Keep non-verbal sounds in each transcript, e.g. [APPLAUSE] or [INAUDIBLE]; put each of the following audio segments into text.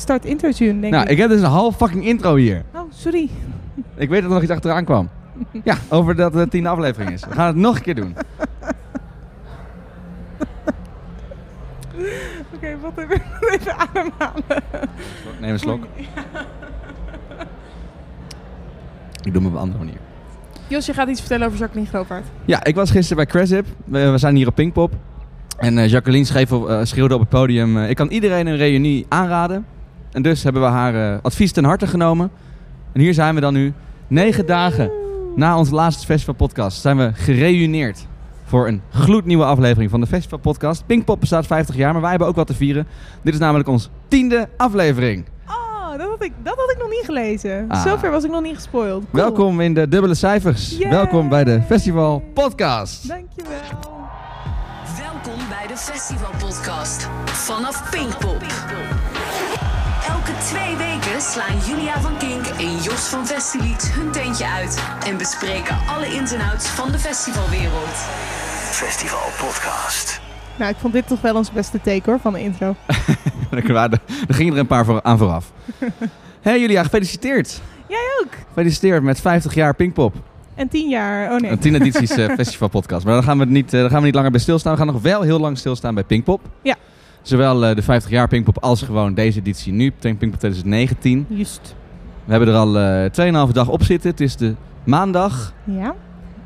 start intro tune, denk Nou, ik. ik heb dus een half fucking intro hier. Oh, sorry. Ik weet dat er nog iets achteraan kwam. Ja, over dat het tiende aflevering is. We gaan het nog een keer doen. [LAUGHS] Oké, wat even, even ademhalen. Neem een slok. [LAUGHS] Ik doe hem op een andere manier. Jos, je gaat iets vertellen over Jacqueline Groopaert. Ja, ik was gisteren bij Craship. We, we zijn hier op Pinkpop. En eh, Jacqueline schreef op, eh, schreeuwde op het podium... eh, ik kan iedereen een reunie aanraden. En dus hebben we haar eh, advies ten harte genomen. En hier zijn we dan nu. Negen dagen na onze laatste festivalpodcast zijn we gereuneerd. Voor een gloednieuwe aflevering van de festivalpodcast. Pinkpop bestaat 50 jaar, maar wij hebben ook wat te vieren. Dit is namelijk ons tiende aflevering. Oh, dat had ik, dat had ik nog niet gelezen. Ah. Zover was ik nog niet gespoild. Cool. Welkom in de dubbele cijfers. Yay. Welkom bij de Festival Podcast. Dankjewel. Welkom bij de Festival Podcast vanaf Pinkpop. Twee weken slaan Julia van Kink en Jos van Festilieds hun teentje uit en bespreken alle ins en outs van de festivalwereld. Festival Podcast. Nou, ik vond dit toch wel ons beste take hoor, van de intro. [LAUGHS] Er er gingen er een paar voor, aan vooraf. [LAUGHS] hey Julia, gefeliciteerd. Jij ook. Gefeliciteerd met 50 jaar Pinkpop. En tien jaar. Oh nee. Een 10 edities eh, [LAUGHS] Festival Podcast. Maar daar gaan, we niet, eh, daar gaan we niet langer bij stilstaan. We gaan nog wel heel lang stilstaan bij Pinkpop. Ja. Zowel eh, de 50 jaar Pinkpop als gewoon deze editie nu. Pinkpop 2019. Juist. We hebben er al eh 2,5 dag op zitten. Het is de maandag. Ja.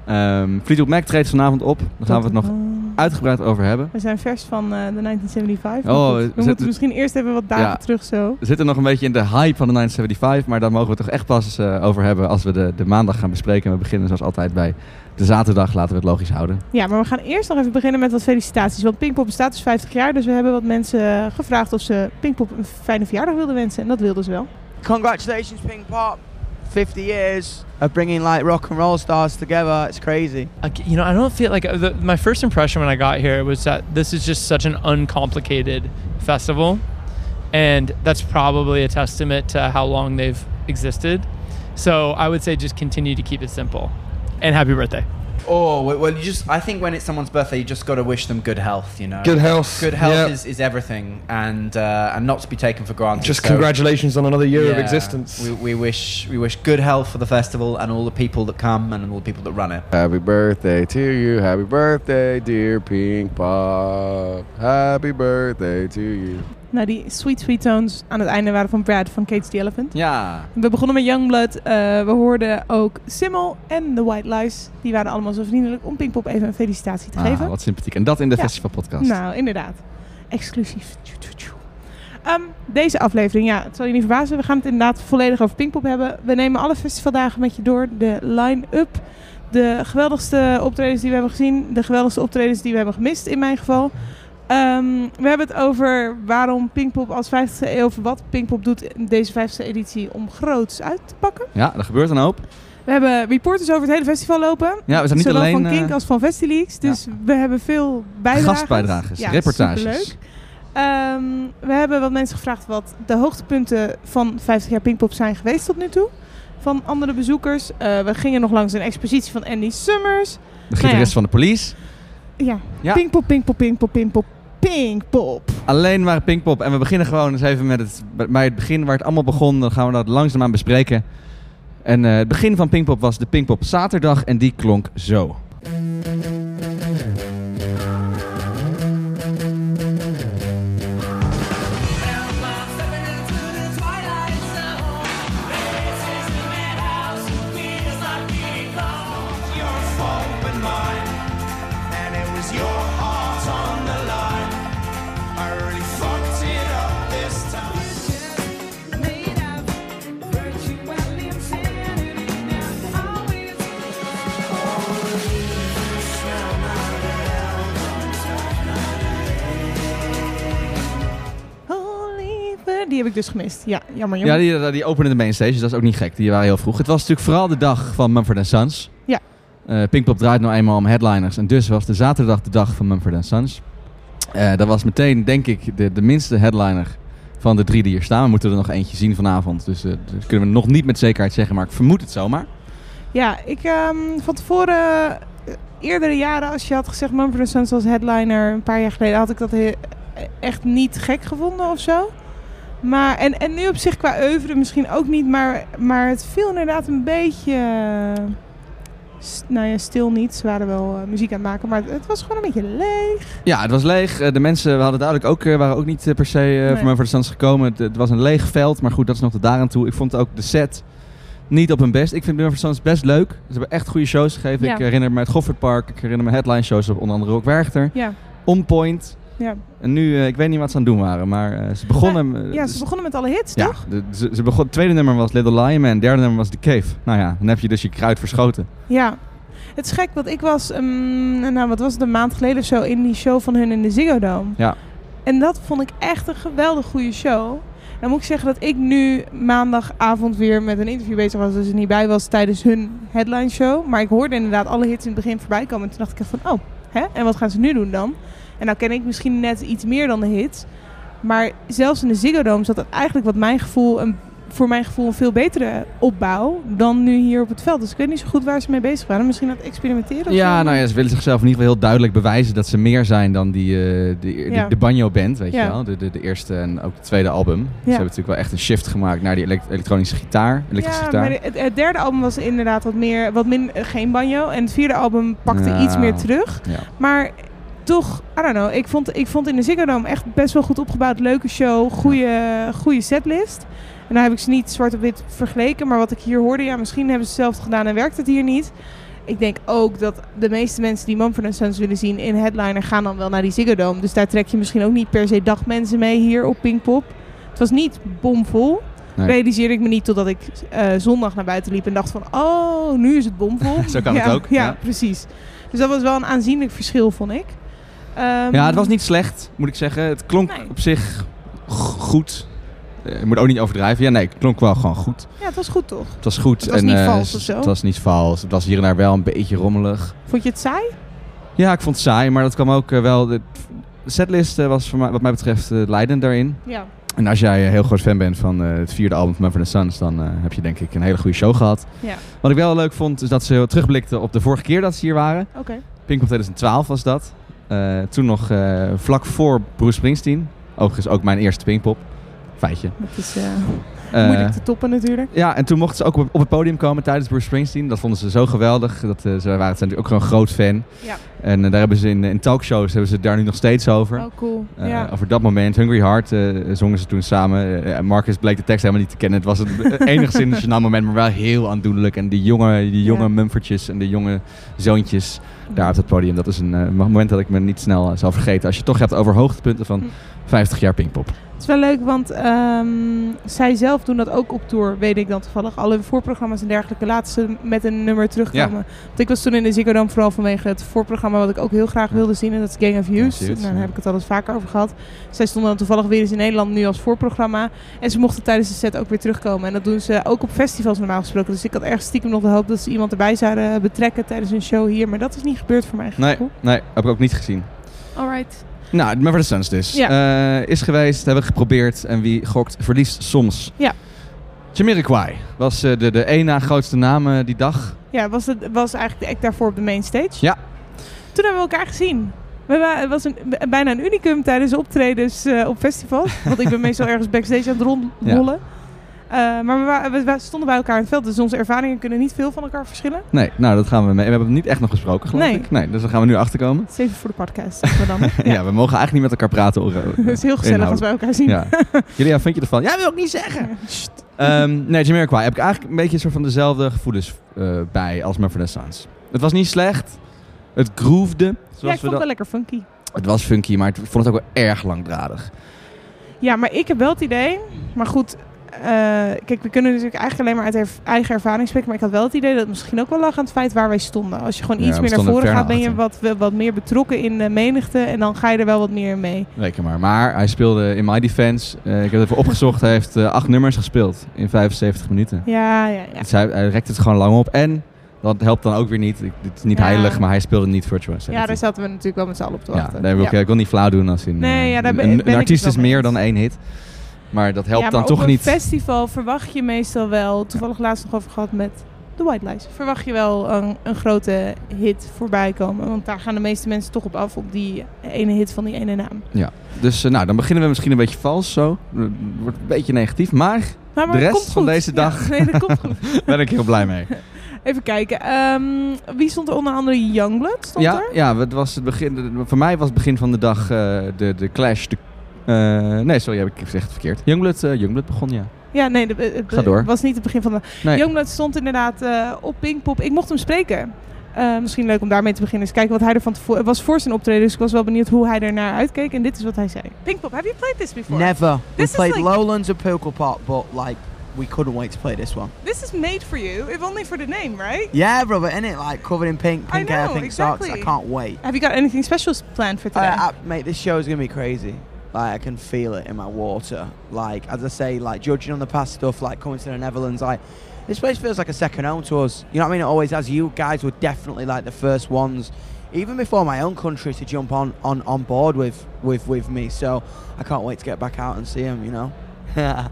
Ehm Fleetwood Mac treedt vanavond op. Daar gaan we het nog Oh. uitgebreid over hebben. We zijn vers van eh, de 1975. maar Oh, we we zitten- moeten misschien eerst even wat dagen Ja. terug zo. We zitten nog een beetje in de hype van de 1975, maar daar mogen we het toch echt pas eh, over hebben als we de, de maandag gaan bespreken. We beginnen zoals altijd bij de zaterdag, laten we het logisch houden. Ja, maar we gaan eerst nog even beginnen met wat felicitaties. Want Pinkpop bestaat dus 50 jaar. Dus we hebben wat mensen gevraagd of ze Pinkpop een fijne verjaardag wilden wensen. En dat wilden ze wel. Congratulations, Pink Pop. 50 years of bringing like rock and roll stars together. It's crazy. You know, I don't feel like the, my first impression when I got here was that this is just such an uncomplicated festival, and that's probably a testament to how long they've existed. So I would say just continue to keep it simple, and happy birthday. Oh well, well, you just I think when it's someone's birthday, you just got to wish them good health. You know, Good health. Good health yeah. is, is everything, and uh, and not to be taken for granted. Just So, congratulations on another year of existence. We, we wish we wish good health for the festival and all the people that come and all the people that run it. Happy birthday to you. Happy birthday, dear Pink Pop. Happy birthday to you. Nou, die sweet sweet tones aan het einde waren van Brad van Cage the Elephant. Ja, We begonnen met Youngblood. eh we hoorden ook Simmel en The White Lies. Die waren allemaal zo vriendelijk om Pinkpop even een felicitatie te ah, geven. wat sympathiek. En dat in de Ja. Festival Podcast. Nou, inderdaad. Exclusief. Ehm, deze aflevering, ja, het zal je niet verbazen. We gaan het inderdaad volledig over Pinkpop hebben. We nemen alle festivaldagen met je door. De line-up. De geweldigste optredens die we hebben gezien. De geweldigste optredens die we hebben gemist, in mijn geval. Ehm, we hebben het over waarom Pinkpop als 50e eeuw... of wat Pinkpop doet in deze 50e editie om groots uit te pakken. Ja, er gebeurt een hoop. We hebben reporters over het hele festival lopen. Ja, we zijn niet Zowel alleen van eh, Kink als van Festileaks. Dus we hebben veel bijdragers. gastbijdragers, Ja, reportages. superleuk. Ehm, we hebben wat mensen gevraagd wat de hoogtepunten van 50 jaar Pinkpop zijn geweest tot nu toe. Van andere bezoekers. Eh, we gingen nog langs een expositie van Andy Summers. De gitarist Nou ja. van de police. Ja. Pinkpop, Pinkpop, Pinkpop, Pinkpop, Pinkpop. Alleen maar Pinkpop. En we beginnen gewoon eens even met het, bij het begin waar het allemaal begon. Dan gaan we dat langzaamaan bespreken. En eh, het begin van Pinkpop was de Pinkpop zaterdag. En die klonk zo. Die heb ik dus gemist. Ja, jammer, Ja, jammer. die, die openen de mainstage. Dus dat is ook niet gek. Die waren heel vroeg. Het was natuurlijk vooral de dag van Mumford Sons. Ja. Eh, Pinkpop draait nou eenmaal om headliners. En dus was de zaterdag de dag van Mumford Sons. Eh, dat was meteen, denk ik, de, de minste headliner van de drie die hier staan. We moeten er nog eentje zien vanavond. Dus eh, dat kunnen we nog niet met zekerheid zeggen. Maar ik vermoed het zomaar. Ja, ik ehm, van tevoren, eerdere jaren, als je had gezegd Mumford Sons als headliner, een paar jaar geleden, had ik dat echt niet gek gevonden of zo. Maar, en, en nu op zich qua oeuvre misschien ook niet, maar, maar het viel inderdaad een beetje... nou ja, stil niet. Ze waren wel eh, muziek aan het maken, maar het, het was gewoon een beetje leeg. Ja, het was leeg. Eh, De mensen we hadden duidelijk ook, eh, waren ook niet per se Nee. voor mij voor de stand gekomen. Het, het was een leeg veld, maar goed, dat is nog tot daaraan toe. Ik vond ook de set niet op hun best. Ik vind Mumford Sons best leuk. Ze hebben echt goede shows gegeven. Ja. Ik herinner me het Goffertpark. Ik herinner me headline shows op onder andere ook Werchter. Ja, On point. Ja. En nu, eh, ik weet niet wat ze aan het doen waren, maar eh, ze begonnen... ja ze begonnen met alle hits, ja, toch? de- ze, ze begon, het tweede nummer was Little Lion Man, het derde nummer was The Cave. Nou ja, dan heb je dus je kruid verschoten. Ja. Het is gek, want ik was, ehm, nou wat was het, een maand geleden of zo, in die show van hun in de Ziggo Dome. Ja. En dat vond ik echt een geweldig goede show. Dan moet ik zeggen dat ik nu maandagavond weer met een interview bezig was, dus er niet bij was tijdens hun headline show. Maar ik hoorde inderdaad alle hits in het begin voorbij komen. En toen dacht ik echt van, oh, hè? En wat gaan ze nu doen dan? En nou ken ik misschien net iets meer dan de hits. Maar zelfs in de Ziggo Dome zat het eigenlijk wat mijn gevoel, een, voor mijn gevoel een veel betere opbouw dan nu hier op het veld. Dus ik weet niet zo goed waar ze mee bezig waren. Misschien aan het experimenteren of Ja, zo? nou ja, ze willen zichzelf in ieder geval heel duidelijk bewijzen dat ze meer zijn dan die, eh, die, Ja. de, de banjo-band, weet Ja. je wel. De, de, de eerste en ook het tweede album. Ze hebben natuurlijk wel echt een shift gemaakt naar die elek- elektronische gitaar, elektrische Ja, gitaar. maar het, het derde album was inderdaad wat meer, wat min, geen banjo. En het vierde album pakte Ja. iets meer terug. Ja. Maar toch, I don't know. Ik vond, ik vond in de Ziggo Dome echt best wel goed opgebouwd. Leuke show, goede, goede setlist. En nou heb ik ze niet zwart op wit vergeleken. Maar wat ik hier hoorde, ja, misschien hebben ze hetzelfde gedaan en werkt het hier niet. Ik denk ook dat de meeste mensen die Mumford Sons willen zien in Headliner gaan dan wel naar die Ziggo Dome. Dus daar trek je misschien ook niet per se dagmensen mee hier op Pinkpop. Het was niet bomvol. Nee. Realiseerde ik me niet totdat ik eh, zondag naar buiten liep en dacht van, oh, nu is het bomvol. [LAUGHS] Zo kan het ook, Ja, ja. precies. Dus dat was wel een aanzienlijk verschil, vond ik. Ehm, Ja, het was niet slecht, moet ik zeggen. Het klonk Nee. op zich goed. Eh, Ik moet ook niet overdrijven. Ja, nee, het klonk wel gewoon goed. Ja, het was goed toch? Het was goed. Het was en, niet eh, vals of zo? Het was niet vals. Het was hier en daar wel een beetje rommelig. Vond je het saai? Ja, ik vond het saai, maar dat kwam ook eh, wel... De setlist was voor mij, wat mij betreft leidend daarin. Ja. En als jij een heel groot fan bent van het vierde album van Mumford Sons, dan heb je denk ik een hele goede show gehad. Ja. Wat ik wel leuk vond, is dat ze terugblikten op de vorige keer dat ze hier waren. Oké. Pinkpop 2012 was dat. Eh, toen nog eh, vlak voor Bruce Springsteen. Overigens ook mijn eerste Pinkpop. Feitje. Dat is Eh, moeilijk te toppen natuurlijk. ja, en toen mochten ze ook op, op het podium komen tijdens Bruce Springsteen. Dat vonden ze zo geweldig. Dat, eh, ze waren zijn natuurlijk ook gewoon een groot fan. Ja. En eh, daar hebben ze in, in talkshows hebben ze het daar nu nog steeds over. Oh, cool. Eh, ja. Over dat moment, Hungry Heart, eh, zongen ze toen samen. Eh, Marcus bleek de tekst helemaal niet te kennen. Het was een [LAUGHS] enigszins een moment, maar wel heel aandoenlijk. En die jonge, die jonge Ja. Mumfordjes en de jonge zoontjes daar op het podium. Dat is een eh, moment dat ik me niet snel eh, zal vergeten. Als je het toch hebt over hoogtepunten van Hm. 50 jaar Pinkpop. Het is wel leuk, want ehm, zij zelf doen dat ook op tour, weet ik dan toevallig. Alle voorprogramma's en dergelijke laten ze met een nummer terugkomen. Want ik was toen in de Ziggo Dome vooral vanwege het voorprogramma wat ik ook heel graag wilde zien. En dat is Gang of Nou, daar heb ik het al eens vaker over gehad. Zij stonden dan toevallig weer eens in Nederland nu als voorprogramma. En ze mochten tijdens de set ook weer terugkomen. En dat doen ze ook op festivals normaal gesproken. Dus ik had erg stiekem nog de hoop dat ze iemand erbij zouden betrekken tijdens een show hier. Maar dat is niet gebeurd voor mij. Nee, nee, heb ik ook niet gezien. Alright. Nou, Mumford Sons dus. Eh, is geweest, hebben we geprobeerd. En wie gokt, verliest soms. Ja. Jamiroquai was eh, de, de één na grootste naam die dag. Ja, was, het, was eigenlijk de act daarvoor op de main stage. Ja. Toen hebben we elkaar gezien. We Het was een, bijna een unicum tijdens optredens eh, op festivals. Want ik ben meestal ergens backstage aan het rondrollen. Maar we, wa- we wa- stonden bij elkaar in het veld, dus onze ervaringen kunnen niet veel van elkaar verschillen. Nee, nou dat gaan we mee. We hebben het niet echt nog gesproken, geloof Nee. ik. Nee, dus daar gaan we nu achterkomen. Het is even voor de podcast, zeggen we dan. [LAUGHS] Ja. we mogen eigenlijk niet met elkaar praten. hoor. [LAUGHS] Het is heel gezellig als wij elkaar zien. Ja. [LAUGHS] Julia, vind je ervan? Ja, wil ik niet zeggen. Ehm nee, Jamiroquai heb ik eigenlijk een beetje een soort van dezelfde gevoelens eh, bij als Mumford Sons. Het was niet slecht. Het groefde. Ja, Zoals ik we vond het dat... wel lekker funky. Het was funky, maar ik vond het ook wel erg langdradig. Ja, maar ik heb wel het idee. Maar goed, eh, kijk, we kunnen natuurlijk eigenlijk alleen maar uit erv- eigen ervaring spreken. Maar ik had wel het idee dat het misschien ook wel lag aan het feit waar wij stonden. Als je gewoon Ja, iets meer naar voren gaat, ben je wat, wat meer betrokken in de menigte. En dan ga je er wel wat meer mee. Reken maar. Maar hij speelde in My Defense, eh, ik heb het even opgezocht, hij heeft eh, acht nummers gespeeld in 75 minuten. Ja, ja, ja. Dus hij, hij rekt het gewoon lang op. En dat helpt dan ook weer niet. Dit is niet Ja. heilig, maar hij speelde niet Virtual Ja, daar zaten we natuurlijk wel met z'n allen op te Ja, wachten. daar wil ik, Ja. ik wil niet flauw doen als in. Nee, eh, ja, daar ben- een, ben een artiest het is mee meer dan één hit. Maar dat helpt ja, dan toch op niet. een festival verwacht je meestal wel, toevallig laatst nog over gehad met The White Lies. Verwacht je wel een, een grote hit voorbij komen. Want daar gaan de meeste mensen toch op af, op die ene hit van die ene naam. Dus eh, nou, dan beginnen we misschien een beetje vals zo. Eh, Wordt een beetje negatief, maar Maar, maar De rest van deze Ja, dag. nee, dat komt goed. [LAUGHS] ben ik heel blij mee. [LAUGHS] Even kijken. ehm, wie stond er onder andere? Youngblood stond ja, er? ja, het was het begin, de- voor mij was het begin van de dag eh, de, de clash. De, nee, sorry, heb ik gezegd het verkeerd. Youngblood, eh, Youngblood begon, ja. Ja, nee, de- het Ga door. was niet het begin van de... Nee. Youngblood stond inderdaad eh, op Pinkpop. Ik mocht hem spreken. Eh, misschien leuk om daarmee te beginnen. Eens kijken wat hij ervan tevoren... Het was voor zijn optreden, dus ik was wel benieuwd hoe hij ernaar uitkeek. En dit is wat hij zei. Pinkpop, have you played this before? Never. We This is played like- Lowlands and Pop, but like we couldn't wait to play this one. This is made for you, if only for the name, right? Yeah, brother, in it like covered in pink, I pink hair, pink socks. I can't wait. Have you got anything special planned for Uh, today? uh, mate, this show is gonna be crazy. Like I can feel it in my water. Like as I say, like judging on the past stuff, like coming to the Netherlands, like this place feels like a second home to us. You know what I mean? It always has. You guys were definitely like the first ones, even before my own country, to jump on on on board with with with me. So I can't wait to get back out and see him. You know. [LAUGHS]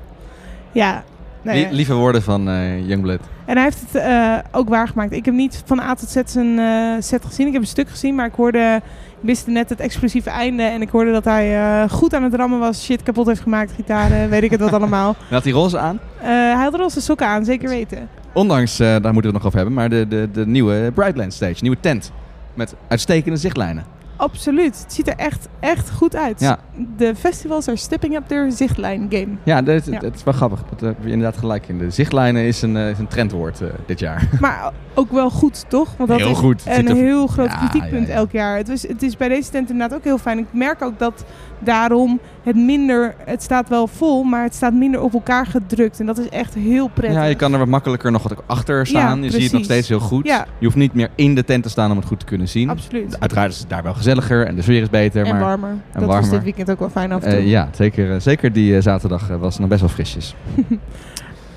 ja. Nee, Lie- lieve woorden van eh Youngblood. En hij heeft het eh, ook waargemaakt. Ik heb niet van A tot Z zijn eh, set gezien. Ik heb een stuk gezien, maar ik hoorde... Wist net het explosieve einde. En ik hoorde dat hij eh, goed aan het rammen was. Shit kapot heeft gemaakt, gitaren, weet ik het wat [LAUGHS] allemaal. En had hij roze aan? Eh, hij had roze sokken aan, zeker weten. Ondanks, eh, daar moeten we het nog over hebben, maar de, de, de nieuwe Brightland Stage, nieuwe tent. Met uitstekende zichtlijnen. Absoluut. Het ziet er echt, echt goed uit. Ja. De festivals are stepping up their zichtlijn game. Ja, dat, Ja. dat is wel grappig. Dat heb je inderdaad gelijk in. De zichtlijnen is een, eh, is een trendwoord eh, dit jaar. [LAUGHS] Maar ook wel goed, toch? Want dat Heel is goed. Een er- heel groot Ja, kritiekpunt ja, ja. elk jaar. Het is, het is bij deze tent inderdaad ook heel fijn. Ik merk ook dat daarom het minder... Het staat wel vol, maar het staat minder op elkaar gedrukt. En dat is echt heel prettig. Ja, je kan er wat makkelijker nog wat achter staan. je ziet het nog steeds heel goed. Ja. Je hoeft niet meer in de tent te staan om het goed te kunnen zien. Absoluut. Uiteraard is het daar wel gezelliger en de sfeer is beter. en maar, warmer. dat was dit weekend ook wel fijn af en toe. Eh, ja, zeker, eh, zeker die eh, zaterdag was het nog best wel frisjes. [LAUGHS]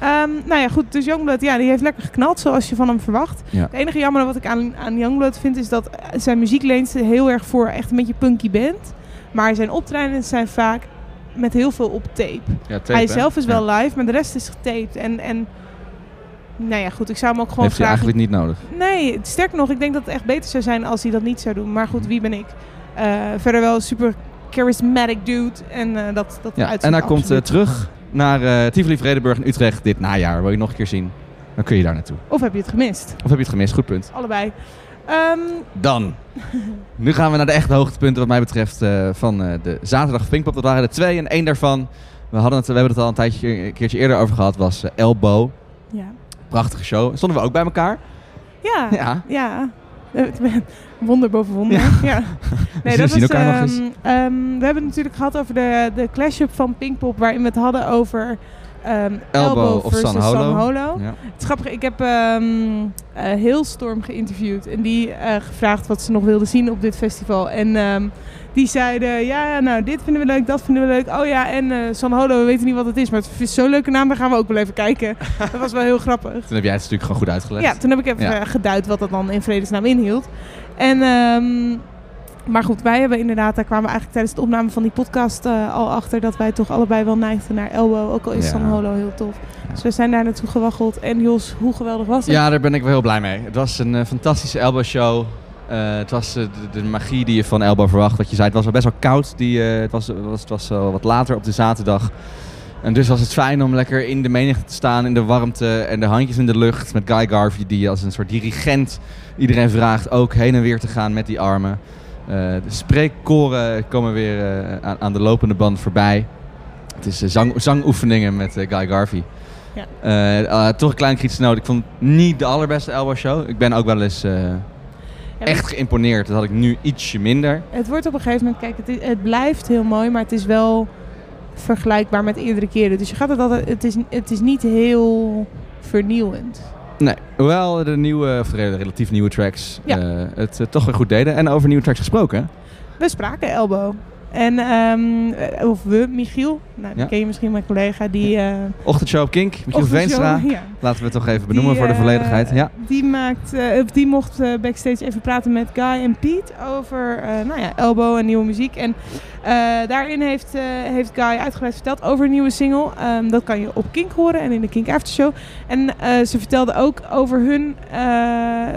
Ehm, nou ja, goed. Dus Youngblood, ja, die heeft lekker geknald zoals je van hem verwacht. Ja. Het enige jammer wat ik aan, aan Youngblood vind is dat zijn muziek leent heel erg voor echt een beetje punky band. Maar zijn optredens zijn vaak met heel veel op tape. Ja, tape, hij hè? zelf is wel live, maar de rest is getaped. En, en nou ja, goed, ik zou hem ook gewoon Heeft hij eigenlijk niet nodig. Nee, sterker nog, ik denk dat het echt beter zou zijn als hij dat niet zou doen. Maar goed, wie ben ik? Eh, verder wel een super charismatic dude. En eh, dat, dat Ja, en hij komt eh, terug naar Tivoli Vredenburg in Utrecht dit najaar. Wil je nog een keer zien? Dan kun je daar naartoe. Of heb je het gemist? Of heb je het gemist? Goed punt. Allebei. Ehm, Dan. nu gaan we naar de echte hoogtepunten wat mij betreft eh, van eh, de zaterdag Pinkpop. Dat waren er twee en één daarvan. We, hadden het, we hebben het al een, tijdje, een keertje eerder over gehad. Was eh, Elbow. ja. Prachtige show. Stonden we ook bij elkaar. Ja. Ja. Ja. [LAUGHS] Wonder boven wonder. Ja. Ja. [LAUGHS] Nee, we dat zien was, elkaar nog eens. ehm, ehm, we hebben het natuurlijk gehad over de, de clash-up van Pinkpop, waarin we het hadden over ehm Elbow of versus San Holo. San Holo. Ja. Het is grappig, ik heb Hailstorm geïnterviewd en die eh, gevraagd wat ze nog wilden zien op dit festival. En ehm, die zeiden, ja, nou, dit vinden we leuk, dat vinden we leuk. Oh ja, en eh, San Holo, we weten niet wat het is, maar het is zo'n leuke naam, daar gaan we ook wel even kijken. [LAUGHS] dat was wel heel grappig. Toen heb jij het natuurlijk gewoon goed uitgelegd. Ja, toen heb ik even Ja. geduid wat dat dan in vredesnaam inhield. En, maar goed, wij hebben inderdaad, daar kwamen we eigenlijk tijdens de opname van die podcast eh, al achter dat wij toch allebei wel neigden naar Elbow. Ook al is Ja. San Holo heel tof. Dus we zijn daar naartoe gewaggeld. En Jos, hoe geweldig was het? Ja, daar ben ik wel heel blij mee. Het was een eh, fantastische Elbow show. Eh, het was de, de magie die je van Elbow verwacht. Wat je zei, het was wel best wel koud. Die, het was, het was, het was wel wat later op de zaterdag. En dus was het fijn om lekker in de menigte te staan, in de warmte en de handjes in de lucht. Met Guy Garvey die als een soort dirigent iedereen vraagt ook heen en weer te gaan met die armen. Eh, de spreekkoren komen weer eh, aan, aan de lopende band voorbij. Het is eh, zang, zangoefeningen met Guy Garvey. Ja. Eh, toch een klein kritische noot. Ik vond het niet de allerbeste Elbow show. Ik ben ook wel eens echt geïmponeerd. Dat had ik nu ietsje minder. Het wordt op een gegeven moment, kijk, het, is- het blijft heel mooi, maar het is wel vergelijkbaar met eerdere keren. Dus je gaat het altijd, het is, het is niet heel vernieuwend. Nee, hoewel de nieuwe, of de relatief nieuwe tracks Ja. eh, het eh, toch weer goed deden. En over nieuwe tracks gesproken. We spraken Elbow. En, eh, of we, Michiel. Nou, die Ja. ken je misschien, mijn collega. Die, eh Ochtendshow op Kink, Michiel ochtendshow- Veenstra. Ja, Laten we het toch even benoemen Die, voor de eh, volledigheid. Ja. Die, maakt, eh, die mocht eh, backstage even praten met Guy en Pete over nou ja, Elbow en nieuwe muziek. En daarin heeft, heeft Guy uitgebreid verteld over een nieuwe single. Ehm, dat kan je op Kink horen en in de Kink Aftershow. En ze vertelde ook over hun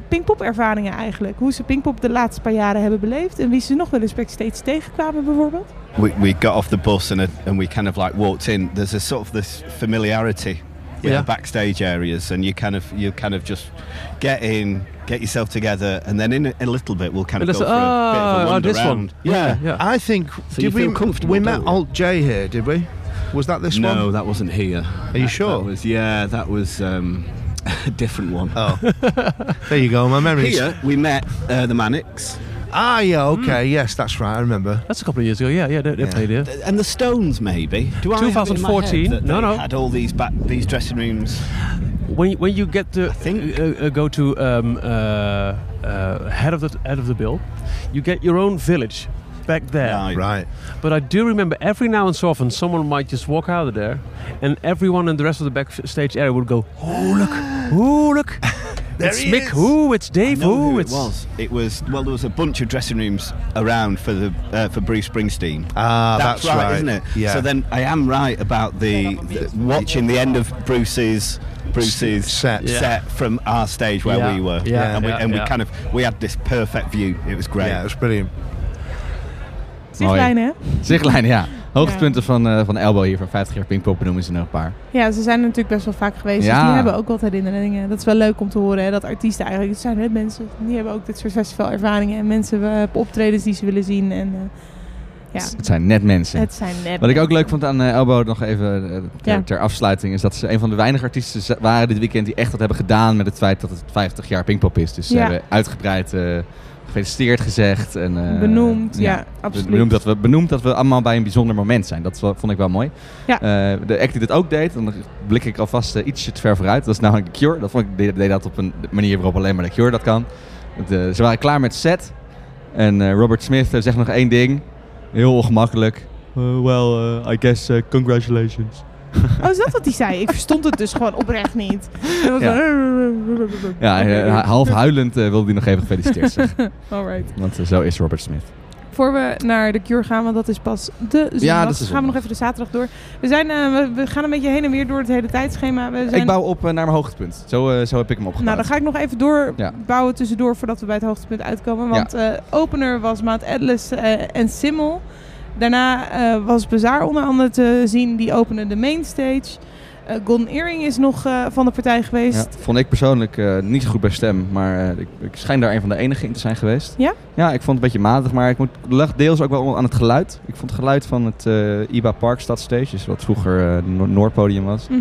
Pinkpop ervaringen eigenlijk. Hoe ze Pinkpop de laatste paar jaren hebben beleefd. En wie ze nog wel eens backstage tegenkwamen bijvoorbeeld. We, we got off the bus and, and we kind of like walked in. There's a sort of this familiarity with Yeah. the backstage areas, and you kind of you kind of just get in, get yourself together, and then in a, a little bit we'll kind of And go it's- for a bit of a oh, wander this one. around. Yeah, yeah. I think. So did you feel we? comfortable, We met don't? Alt J here, did we? Was that this no, one? No, that wasn't here. Are you That- sure? That was yeah, that was um, [LAUGHS] a different one. Oh, [LAUGHS] there you go. My memories. Here we met uh, the Manics Ah, yeah. Okay. Yes, that's right. I remember. That's a couple of years ago. Yeah, yeah, they, they Yeah. played here. and the Stones, maybe. Do I have it in my head 2014? that No, they no. Had all these back these dressing rooms. When you, when you get to think- uh, uh, go to um, uh, uh, head of the head of the bill, you get your own village back there. Right. Right. But I do remember every now and so often someone might just walk out of there, and everyone in the rest of the backstage area would go, "Oh look, oh look, There it's he Mick, is." oh it's I Dave, know oh who it's it was. It was well. There was a bunch of dressing rooms around for the uh, for Bruce Springsteen. Ah, that's, that's, right, isn't it? Yeah. So then I am right about the, the watching the end of Bruce's Bruce's Set. set from our stage where Yeah. we were. Yeah. and we Yeah, and we kind of we had this perfect view. It was great. yeah, it was brilliant. Zichtlijnen, hè? Zichtlijn, ja. Hoogtepunten van, eh van Elbow hier van 50 jaar Pinkpop benoemen ze nog een paar. Ja, ze zijn er natuurlijk best wel vaak geweest. Ja. Dus die hebben ook wat herinneringen. Dat is wel leuk om te horen. Hè, dat artiesten eigenlijk, het zijn hè, mensen, die hebben ook dit soort festivalervaringen. En mensen eh, op optredens die ze willen zien. En eh, ja, Het zijn net mensen. het zijn net Wat ik ook leuk vond aan eh, Elbow nog even ter, Ja. ter afsluiting is dat ze een van de weinige artiesten waren dit weekend die echt wat hebben gedaan met het feit dat het 50 jaar Pinkpop is. Dus ze Ja. hebben uitgebreid gefeliciteerd gezegd. En, eh, Benoemd, ja, absoluut. Benoemd dat, we, benoemd dat we allemaal bij een bijzonder moment zijn. Dat vond ik wel mooi. Ja. Eh, de act die dit ook deed, dan blik ik alvast uh, ietsje te ver vooruit. Dat is namelijk Cure. Dat vond ik, deed, deed dat op een manier waarop alleen maar The Cure dat kan. Eh, ze waren klaar met set. En eh, Robert Smith eh, zegt nog één ding. Heel ongemakkelijk. Uh, well, uh, I guess uh, congratulations. Oh, is dat wat hij zei? Ik verstond het dus gewoon oprecht niet. Was Ja. zo- Ja, [LAUGHS] half huilend eh, wilde hij nog even gefeliciteerd zeggen. [LAUGHS] Alright. Want eh, zo is Robert Smith. Voor we naar de Cure gaan, want dat is pas de zondag. Ja, dat is gaan we nog even de zaterdag door. We, zijn, eh, we, gaan een beetje heen en weer door het hele tijdschema. We zijn... Ik bouw op naar mijn hoogtepunt. Zo, zo heb ik hem opgebouwd. Nou, dan ga ik nog even Ja. doorbouwen tussendoor voordat we bij het hoogtepunt uitkomen. Want opener was Maat Atlas en Simmel. Daarna eh, was Bazaar onder andere te zien. Die opende de mainstage. Eh Golden Earring is nog eh, van de partij geweest. Ja, vond ik persoonlijk niet zo goed bij stem, maar ik, ik schijn daar een van de enigen in te zijn geweest. Ja? Ja, ik vond het een beetje matig, maar ik moet, lag deels ook wel aan het geluid. Ik vond het geluid van het IBA Park Stadstage, dus wat vroeger uh, Noordpodium was, Mhm.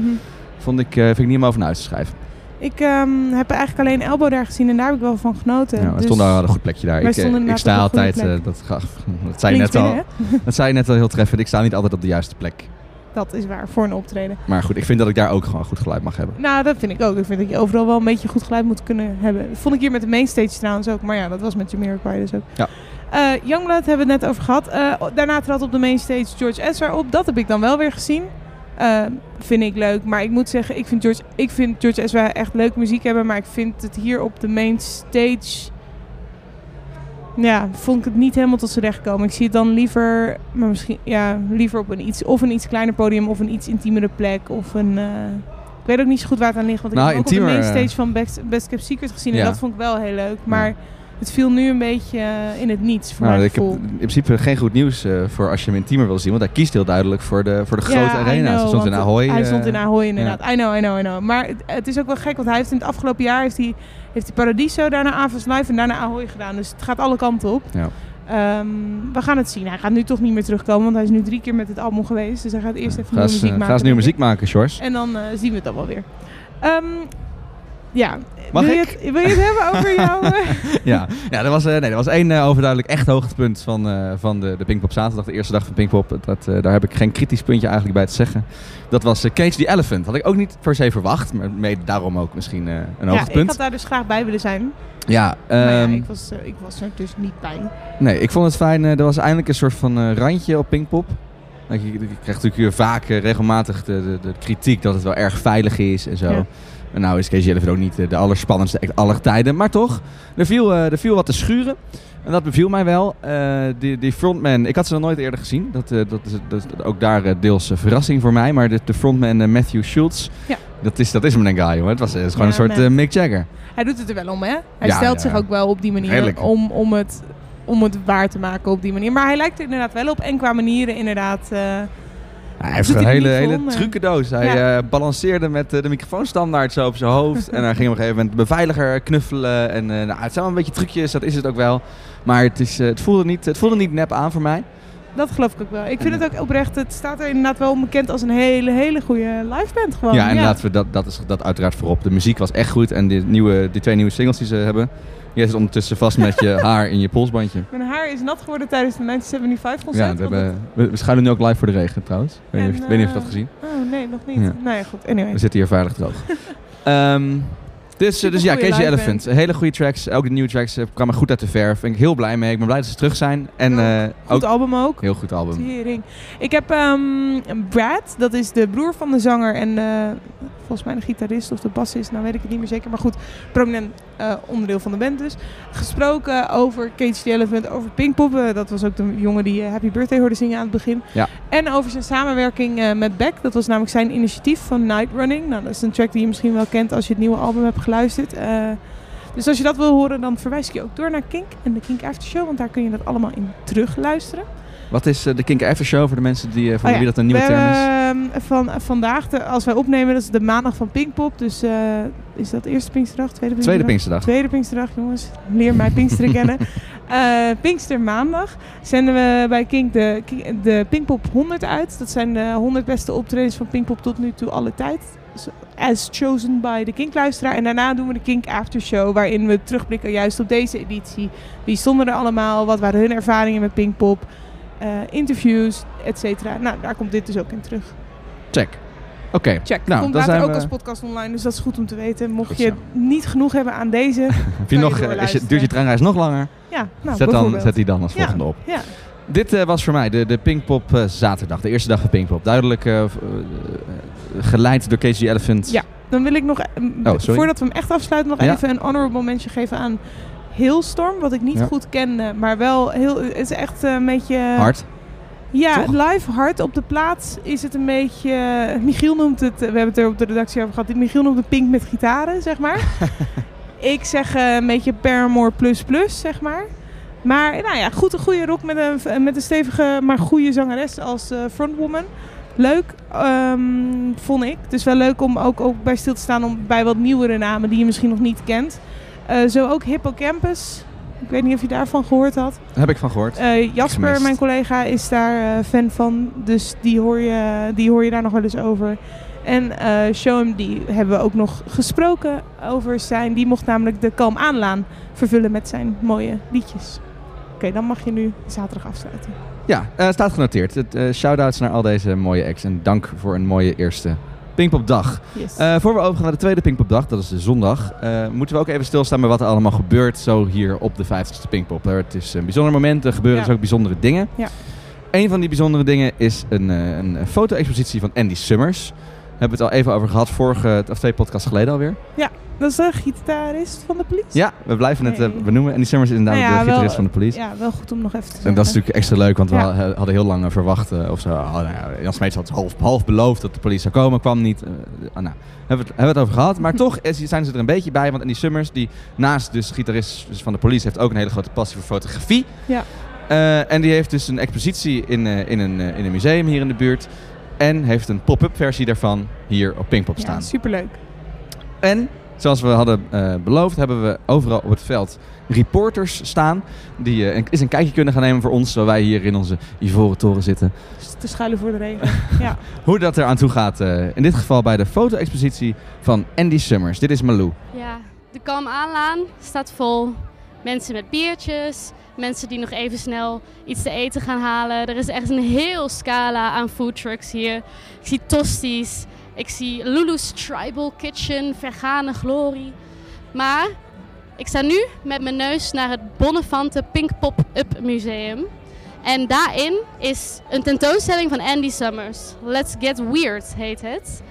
vond ik, vind ik niet over naar huis te schrijven. Ik ehm, heb eigenlijk alleen Elbow daar gezien en daar heb ik wel van genoten. Ja, we Dus stonden al een goed plekje daar. Ik, eh, ik sta altijd, eh, dat, [LAUGHS] dat zei je net al, dat zei je net al heel treffend, ik sta niet altijd op de juiste plek. Dat is waar, voor een optreden. Maar goed, ik vind dat ik daar ook gewoon goed geluid mag hebben. Nou, dat vind ik ook. Ik vind dat je overal wel een beetje goed geluid moet kunnen hebben. Dat vond ik hier met de mainstage trouwens ook. Maar ja, dat was met Jamiroquai dus ook. Ja. Eh, Youngblood hebben we het net over gehad. Eh, daarna trad op de mainstage George Ezra op. Dat heb ik dan wel weer gezien. Eh, vind ik leuk. Maar ik moet zeggen, ik vind, George, ik vind George Ezra echt leuke muziek hebben. Maar ik vind het hier op de mainstage... Ja, vond ik het niet helemaal tot z'n recht komen. Ik zie het dan liever, maar misschien, ja, liever op een iets, of een iets kleiner podium of een iets intiemere plek. Of een, eh, ik weet ook niet zo goed waar het aan ligt. Want ik Nou, heb ook op de eh, mainstage van Best, Best Kept Secret gezien. En dat vond ik wel heel leuk. Maar het viel nu een beetje eh, in het niets voor Nou, mijn ik heb in principe geen goed nieuws eh, voor als je hem intiemer wil zien. Want hij kiest heel duidelijk voor de, voor de grote Ja, I arena's. Hij know, stond in Ahoy. Hij eh, stond in Ahoy inderdaad. ja. I know, I know, I know. Maar het, het is ook wel gek, want hij heeft in het afgelopen jaar heeft hij, heeft hij Paradiso, daarna Avas Live en daarna Ahoy gedaan. Dus het gaat alle kanten op. Ja. Ehm, we gaan het zien. Hij gaat nu toch niet meer terugkomen, want hij is nu drie keer met het album geweest. Dus hij gaat eerst even nieuwe muziek maken. ga eens nieuwe ik. muziek maken, Sjors. En dan zien we het dan wel weer. Ehm, Ja. Mag wil, je ik? het, wil je het hebben over [LAUGHS] jouw... eh, ja, ja er, was, eh, nee, er was één eh, overduidelijk echt hoogtepunt van, eh, van de, de Pinkpop zaterdag. De eerste dag van Pinkpop. Dat, daar heb ik geen kritisch puntje eigenlijk bij te zeggen. Dat was Cage the Elephant. Had ik ook niet per se verwacht. Maar mede daarom ook misschien een ja, ik had daar dus graag bij willen zijn. Ja, ehm, ik was, ik was er dus niet bij. Nee, ik vond het fijn. er was eindelijk een soort van randje op Pinkpop. Je, je krijgt natuurlijk hier vaak regelmatig de, de, de kritiek dat het wel erg veilig is en zo. Ja. Nou is Cage Elephant ook niet eh, de allerspannendste act aller tijden. Maar toch, er viel, eh, er viel wat te schuren. En dat beviel mij wel. Eh, die, die frontman, ik had ze nog nooit eerder gezien. Dat, dat, is, dat is ook daar deels eh, verrassing voor mij. Maar de, de frontman Matthew Schultz, Ja. dat, is, dat is mijn guy, jongen. Het, was, het is gewoon Ja, een soort Mick Jagger. Hij doet het er wel om, hè? Hij Ja, stelt zich ook wel op die manier Redelijk. om, om, het, om het waar te maken op die manier. Maar hij lijkt er inderdaad wel op. En qua manieren inderdaad... Hij heeft een hele, hele eh. trucendoos. Hij Ja. eh, balanceerde met eh, de microfoonstandaard zo op zijn hoofd. en hij ging op een gegeven moment de beveiliger knuffelen. En nou, het zijn wel een beetje trucjes, dat is het ook wel. Maar het, is, het, voelde niet, het voelde niet nep aan voor mij. dat geloof ik ook wel. Ik vind het ook oprecht... Het staat er inderdaad wel bekend als een hele, hele goede liveband gewoon. ja, en laten we dat, dat is dat uiteraard voorop. De muziek was echt goed. En die, nieuwe, die twee nieuwe singles die ze hebben. Je zit ondertussen vast met je [LAUGHS] haar in je polsbandje. Mijn haar is nat geworden tijdens de 1975 Ja, concert. we, want hebben, we, we schuilen nu ook live voor de regen trouwens. Ik weet, niet of, weet niet of je eh, dat gezien Oh, nee, nog niet. Ja. Nou ja, goed. Anyway. We zitten hier veilig droog. [LAUGHS] Ehm, dus, eh, dus ja, Casey Elephant. Hele goede tracks. Ook de nieuwe tracks eh, kwamen goed uit de verf. Ben ik heel blij mee. Ik ben blij dat ze terug zijn. En eh, Goed ook album ook. heel goed album. Tering. Ik heb ehm, Brad, dat is de broer van de zanger en eh, volgens mij de gitarist of de bassist, nou weet ik het niet meer zeker, maar goed, prominent eh, onderdeel van de band dus. Gesproken over Cage the Elephant, over Pinkpop. Eh, dat was ook de jongen die eh, Happy Birthday hoorde zingen aan het begin. Ja. En over zijn samenwerking met Beck. Dat was namelijk zijn initiatief van Night Running. Nou, dat is een track die je misschien wel kent als je het nieuwe album hebt geluisterd. Dus als je dat wil horen, dan verwijs ik je ook door naar Kink en de Kink After Show, want daar kun je dat allemaal in terug luisteren. Wat is eh, de Kink After Show voor de mensen die, eh, voor Oh wie dat een nieuwe we term is? ehm, van, vandaag, de, als wij opnemen, dat is de maandag van Pinkpop. Dus eh, is dat eerste Pinksterdag? Tweede Pinksterdag? Tweede Pinksterdag. Tweede Pinksterdag, jongens. Leer mij Pinksteren kennen. [LAUGHS] Pinkster maandag zenden we bij Kink de, de Pinkpop 100 uit. Dat zijn de 100 beste optredens van Pinkpop tot nu toe alle tijd. As chosen by de Kink-luisteraar. En daarna doen we de Kink After Show, waarin we terugblikken juist op deze editie. Wie stonden er allemaal? Wat waren hun ervaringen met Pinkpop? Eh, interviews, et cetera. Nou, daar komt dit dus ook in terug. Check. Oké. Check. Nou, komt later zijn ook we... als podcast online, dus dat is goed om te weten. Mocht je niet genoeg hebben aan deze, [LAUGHS] Heb je nog, je, duurt je treinreis nog langer? Ja, nou, zet, dan, zet die dan als Ja, volgende op. Ja. Dit eh, was voor mij de, de Pinkpop eh, zaterdag. De eerste dag van Pinkpop. Duidelijk geleid door Casey Elephant. Ja, dan wil ik nog, Oh, voordat we hem echt afsluiten, nog Ja. even een honorable mention geven aan Hailstorm, wat ik niet Ja. goed ken, maar wel heel, het is echt een beetje... Hard. Ja, Toch? live hard op de plaats is het een beetje... Michiel noemt het, we hebben het er op de redactie over gehad, Michiel noemt het pink met gitaren, zeg maar. [LAUGHS] ik zeg eh, een beetje Paramore plus plus, zeg maar. Maar nou ja, goed, een goede rock met een, met een stevige, maar goede zangeres als eh, frontwoman. Leuk, ehm, vond ik. Het is wel leuk om ook, ook bij stil te staan om, bij wat nieuwere namen die je misschien nog niet kent. Eh, zo ook Hippocampus. Ik weet niet of je daarvan gehoord had. Daar heb ik van gehoord. Eh, Jasper, mijn collega, is daar eh, fan van. Dus die hoor, je, die hoor je daar nog wel eens over. En Show die hebben we ook nog gesproken over zijn. Die mocht namelijk de Kalm Aanlaan vervullen met zijn mooie liedjes. Oké, dan mag je nu zaterdag afsluiten. Ja, eh, staat genoteerd. Het, shout-outs naar al deze mooie acts. En dank voor een mooie eerste Pinkpopdag. Yes. Eh voor we overgaan naar de tweede Pinkpopdag, dat is de zondag, eh, moeten we ook even stilstaan bij wat er allemaal gebeurt zo hier op de 50ste Pinkpop. Eh, Het is een bijzonder moment, er gebeuren Ja. dus ook bijzondere dingen. Ja. Een van die bijzondere dingen is een, eh, een foto-expositie van Andy Summers. Hebben we het al even over gehad, vorige, of twee podcasts geleden alweer. Ja, dat is de gitarist van de police. Ja, we blijven het eh, Hey. benoemen. Andy Summers is inderdaad Nou ja, de wel- gitarist van de police. Ja, wel goed om nog even te zeggen. En dat is natuurlijk extra leuk, want we Ja. hadden heel lang eh, verwacht, eh, of zo. oh, nou ja, Jan Smeets had half, half beloofd dat de politie zou komen, kwam niet. Eh, ah, nou, hebben we, het, hebben het over gehad. Maar [LAUGHS] toch is- zijn ze er een beetje bij, want Andy Summers, die naast dus gitarist van de police, heeft ook een hele grote passie voor fotografie. Ja. Eh, en die heeft dus een expositie in, eh, in, een, eh, in een museum hier in de buurt. En heeft een pop-up versie daarvan hier op Pinkpop Ja, staan. superleuk. En Zoals we hadden eh, beloofd, hebben we overal op het veld reporters staan. Die eh, een- eens een kijkje kunnen gaan nemen voor ons, terwijl wij hier in onze Ivoren Toren zitten. Te schuilen voor de regen. [LAUGHS] ja. [LAUGHS] Hoe dat er aan toe gaat, eh, in dit geval bij de foto-expositie van Andy Summers. Dit is Malou. Ja, de Kalm Aanlaan staat vol. Mensen met biertjes, mensen die nog even snel iets te eten gaan halen. Er is echt een heel scala aan foodtrucks hier. Ik zie tosties, ik zie Lulu's Tribal Kitchen, Vergane Glory. Maar ik sta nu met mijn neus naar het Bonnefante Pink Pop-Up Museum. En daarin is een tentoonstelling van Andy Summers. Let's Get Weird heet het.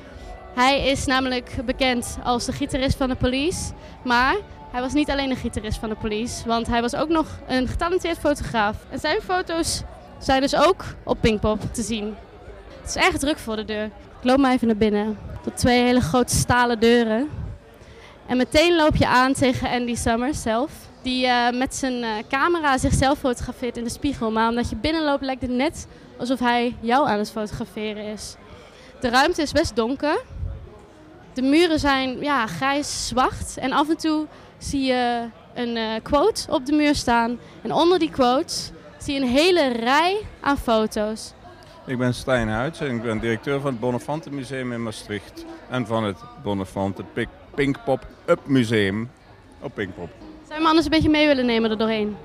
Hij is namelijk bekend als de gitarist van de Police. Maar hij was niet alleen een gitarist van de Police, want hij was ook nog een getalenteerd fotograaf. En zijn foto's zijn dus ook op Pinkpop te zien. Het is erg druk voor de deur. Ik loop maar even naar binnen. Tot twee hele grote stalen deuren. En meteen loop je aan tegen Andy Summers zelf. Die eh, met zijn eh, camera zichzelf fotografeert in de spiegel. Maar omdat je binnenloopt lijkt het net alsof hij jou aan het fotograferen is. De ruimte is best donker. De muren zijn ja, grijs-zwart. En af en toe zie je een eh, quote op de muur staan. En onder die quotes zie je een hele rij aan foto's. Ik ben Stijn Huids en ik ben directeur van het Bonnefante Museum in Maastricht. En van het Bonnefante Pinkpop Up Museum op Pinkpop. Zou je me anders een beetje mee willen nemen er doorheen?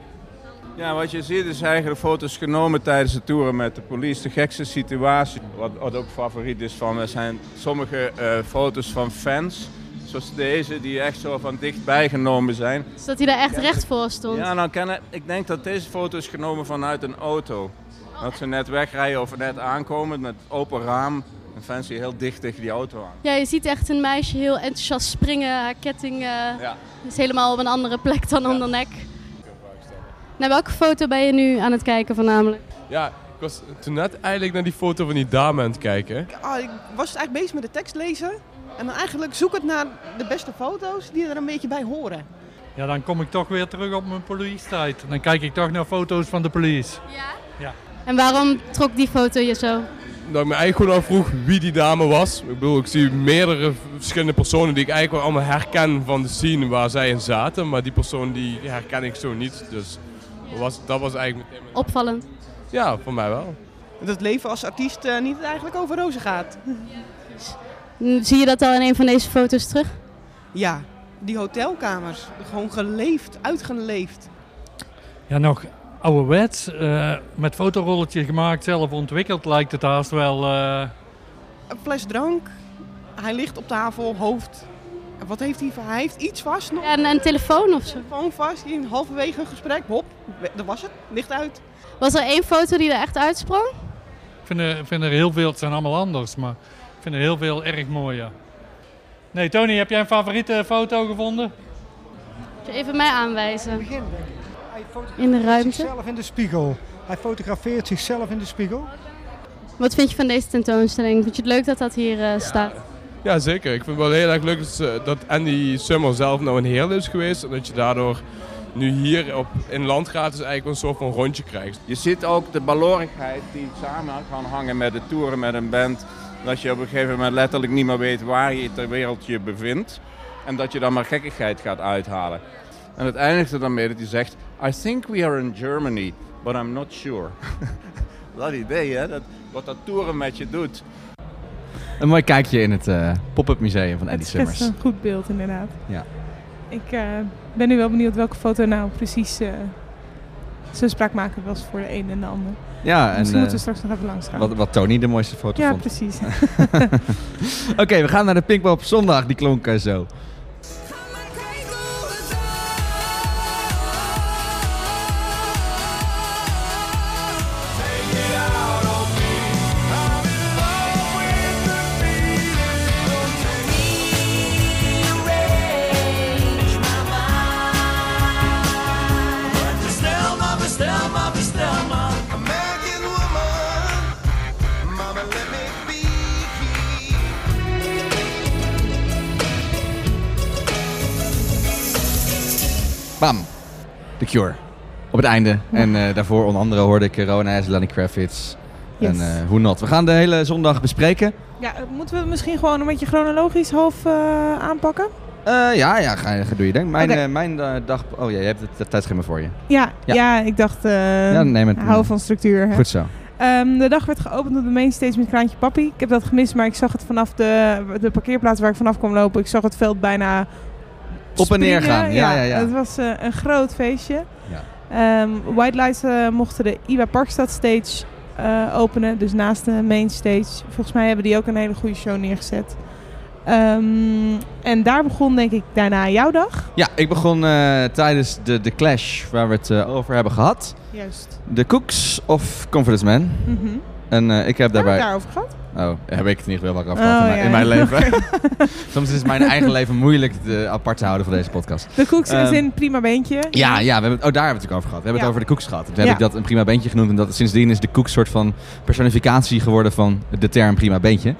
Ja, wat je ziet is eigenlijk foto's genomen tijdens de toeren met de police. De gekste situatie. Wat, wat ook favoriet is van, er zijn sommige eh, foto's van fans. Zoals deze, die echt zo van dichtbij genomen zijn. Zodat hij daar echt recht voor stond. Ja, nou kennen, ik denk dat deze foto is genomen vanuit een auto. Dat ze net wegrijden of net aankomen met open raam. En die heel dicht tegen die auto aan. Ja, je ziet echt een meisje heel enthousiast springen. Haar ketting eh, Ja. is helemaal op een andere plek dan om de nek. Naar welke foto ben je nu aan het kijken voornamelijk? Ja, ik was toen net eigenlijk naar die foto van die dame aan het kijken. Ah, ik was eigenlijk bezig met de tekst lezen. En dan eigenlijk zoekend naar de beste foto's die er een beetje bij horen. Ja, dan kom ik toch weer terug op mijn police-tijd. Dan kijk ik toch naar foto's van de police. Ja? Ja. En waarom trok die foto je zo? Dat ik me eigenlijk gewoon afvroeg wie die dame was. Ik bedoel, ik zie meerdere verschillende personen die ik eigenlijk wel allemaal herken van de scene waar zij in zaten. Maar die persoon die herken ik zo niet. Dus dat was, dat was eigenlijk meteen... Opvallend. Ja, voor mij wel. Dat het leven als artiest eh, niet eigenlijk over rozen gaat. Mm, Zie je dat al in een van deze foto's terug? Ja, die hotelkamers. Gewoon geleefd, uitgeleefd. Ja, nog ouderwets. eh met fotorolletjes gemaakt, zelf ontwikkeld lijkt het haast wel. eh, Een fles drank. Hij ligt op tafel, hoofd. Wat heeft hij? Hij heeft iets vast nog. Ja, een, een telefoon of zo. Telefoon vast. In halverwege een gesprek. Hop, dat was het. Licht uit. Was er één foto die er echt uitsprong? Ik vind er, vind er heel veel, het zijn allemaal anders, maar vind er heel veel erg mooi, ja. Nee, Tony, heb jij een favoriete foto gevonden? Even mij aanwijzen? In de ruimte. Zichzelf in de spiegel. Hij fotografeert zichzelf in de spiegel. Wat vind je van deze tentoonstelling? Vind je het leuk dat dat hier eh, staat? Ja, zeker. Ik vind het wel heel erg leuk dat, Andy Summer zelf nou een heel is geweest. En dat je daardoor nu hier op, in Landgratis eigenlijk een soort van rondje krijgt. Je ziet ook de balorigheid die samen kan hangen met de toeren met een band. Dat je op een gegeven moment letterlijk niet meer weet waar je ter wereld je bevindt. En dat je dan maar gekkigheid gaat uithalen. En het eindigt er dan mee dat hij zegt... I think we are in Germany, but I'm not sure. [LAUGHS] dat idee, hè? Dat, wat dat toeren met je doet. Een mooi kijkje in het eh, pop-up museum van Andy Het schetst Summers. een goed beeld, inderdaad. Ja. Ik eh, ben nu wel benieuwd welke foto nou precies eh zo spraakmakend was voor de een en de ander. Ja, en Misschien moeten we eh, straks nog even langs gaan. Wat, wat Tony de mooiste foto Ja, vond. precies. [LAUGHS] Oké, we gaan naar de Pinkpop zondag. Die klonk eh, zo. Cure. Op het einde. En eh, daarvoor onder andere hoorde ik Rona Lenny Kravitz. Yes. En eh Hoe Not. We gaan de hele zondag bespreken. Ja, eh, moeten we het misschien gewoon een beetje chronologisch half aanpakken? Ja, ja, ga, ga doe je ding. Mijn, mijn dag... Oh ja, je hebt het, het tijdschema voor je. Ja, ja. ik dacht, Ja, neem het. hou van structuur. Hè. Goed zo. Ehm, de dag werd geopend op de mainstage met Kraantje Papi. Ik heb dat gemist, maar ik zag het vanaf de, de parkeerplaats waar ik vanaf kwam lopen. Ik zag het veld bijna Op en neer gaan. Ja, ja, ja. Het was eh, een groot feestje. Ja. Ehm, White Lights eh, mochten de IWA Parkstad stage eh, openen, dus naast de main stage. Volgens mij hebben die ook een hele goede show neergezet. Ehm, en daar begon denk ik daarna jouw dag. Ja, ik begon tijdens de, de clash waar we het over hebben gehad. Juist. De Cooks of Confidence Man. Mhm. En eh, ik heb daarbij... het daarover gehad? Oh, heb ik het niet wel over Oh, gehad in, mijn, ja, in mijn leven. [LAUGHS] [LAUGHS] Soms is mijn eigen leven moeilijk te, apart te houden voor deze podcast. De Cooks is Ehm, in prima beentje. Ja, ja we hebben, oh, daar hebben we het natuurlijk over gehad. We hebben Ja. het over de Cooks gehad. Toen heb ik dat een prima beentje genoemd. En dat, sindsdien is de Cooks soort van personificatie geworden van de term prima beentje.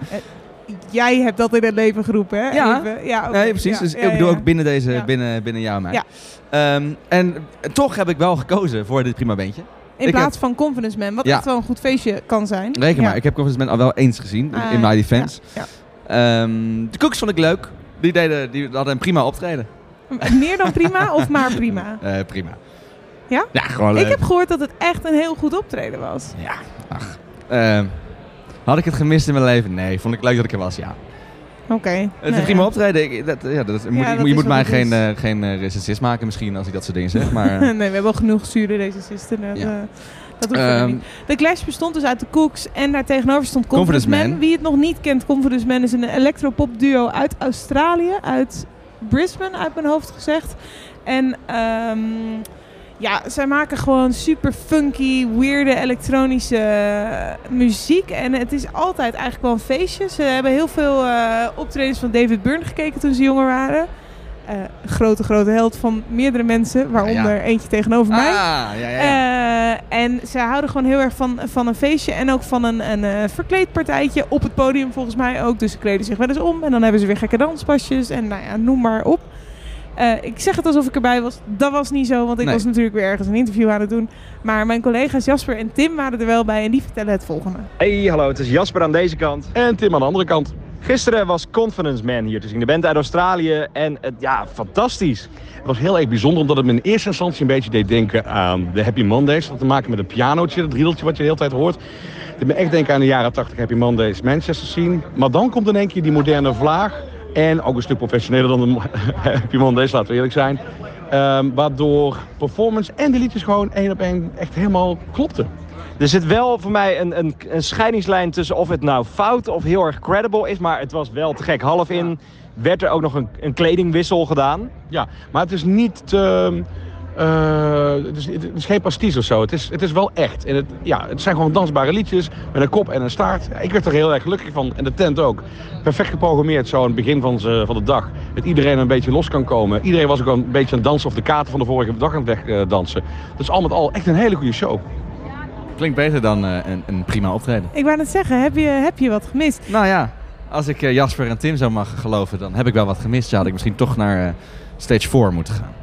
Jij hebt dat in het leven geroepen, hè? Ja. Even. ja. Nee, precies. Ja, dus ik bedoel ook binnen, deze, binnen, binnen jou en mij. Ja. Ehm, en toch heb ik wel gekozen voor dit prima beentje. In Ik plaats van Confidence Man, wat Ja. echt wel een goed feestje kan zijn. reken maar, ik heb Confidence Man al wel eens gezien in- Ah, in my defense. ja, Ehm, de Cooks vond ik leuk. Die, deden, die hadden een prima optreden. Meer dan prima of maar prima? [LAUGHS] Eh, prima. Ja? Ja, gewoon Ik leuk. heb gehoord dat het echt een heel goed optreden was. Ja, ach. Ehm, had ik het gemist in mijn leven? Nee. Vond ik leuk dat ik er was? Ja. Oké. Het is een prima ja. optreden. Ik, dat, ja, dat, moet, Ja, je dat moet mij geen, eh, geen recensist maken misschien als ik dat soort dingen zeg. [LAUGHS] Maar, nee, we hebben al genoeg zure recensisten. Dat, Ja. eh, dat hoeft verder Ehm, niet. De Clash bestond dus uit de Cooks en daar tegenover stond Confidence, Confidence Man. Wie het nog niet kent, Confidence Man is een electropop duo uit Australië, uit Brisbane uit mijn hoofd gezegd. En ehm, ja, zij maken gewoon super funky, weirde elektronische eh, muziek. En het is altijd eigenlijk wel een feestje. Ze hebben heel veel eh, optredens van David Byrne gekeken toen ze jonger waren. Een grote, grote held van meerdere mensen, waaronder Ja. eentje tegenover mij. Ah, ja, ja, ja. En ze houden gewoon heel erg van, van een feestje en ook van een, een eh, verkleedpartijtje op het podium volgens mij ook. Dus ze kleden zich wel eens om en dan hebben ze weer gekke danspasjes en nou ja, noem maar op. Eh, ik zeg het alsof ik erbij was. Dat was niet zo, want ik Nee. was natuurlijk weer ergens een interview aan het doen. Maar mijn collega's Jasper en Tim waren er wel bij en die vertellen het volgende. Hey, hallo, het is Jasper aan deze kant. En Tim aan de andere kant. Gisteren was Confidence Man hier te zien. De band uit Australië. En het, ja, fantastisch. Het was heel erg bijzonder omdat het me in eerste instantie een beetje deed denken aan de Happy Mondays. Dat had te maken met een pianootje, dat riedeltje wat je de hele tijd hoort. Het deed me echt denken aan de jaren 80 Happy Mondays Manchester scene. Maar dan komt in één keer die moderne vlaag. En ook een stuk professioneler dan de [LAUGHS] Mondays, laten we eerlijk zijn. Ehm, waardoor performance en de liedjes gewoon één op één echt helemaal klopten. Er zit wel voor mij een, een, een scheidingslijn tussen of het nou fout of heel erg credible is. Maar het was wel te gek. Half in werd er ook nog een, een kledingwissel gedaan. Ja, maar het is niet te, eh, het, is, het is geen pastiche of zo. Het is, het is wel echt. En het, ja, het zijn gewoon dansbare liedjes met een kop en een staart. Ik werd er heel erg gelukkig van. En de tent ook. Perfect geprogrammeerd zo aan het begin van, ze, van de dag. Dat iedereen een beetje los kan komen. Iedereen was ook een beetje aan het dansen of de kaarten van de vorige dag aan het wegdansen. Dat is al met al echt een hele goede show. Klinkt beter dan eh, een, een prima optreden. Ik wou net zeggen, heb je, heb je wat gemist? Nou ja, als ik eh, Jasper en Tim zo mag geloven, dan heb ik wel wat gemist. Ja, had ik misschien toch naar eh, stage 4 moeten gaan.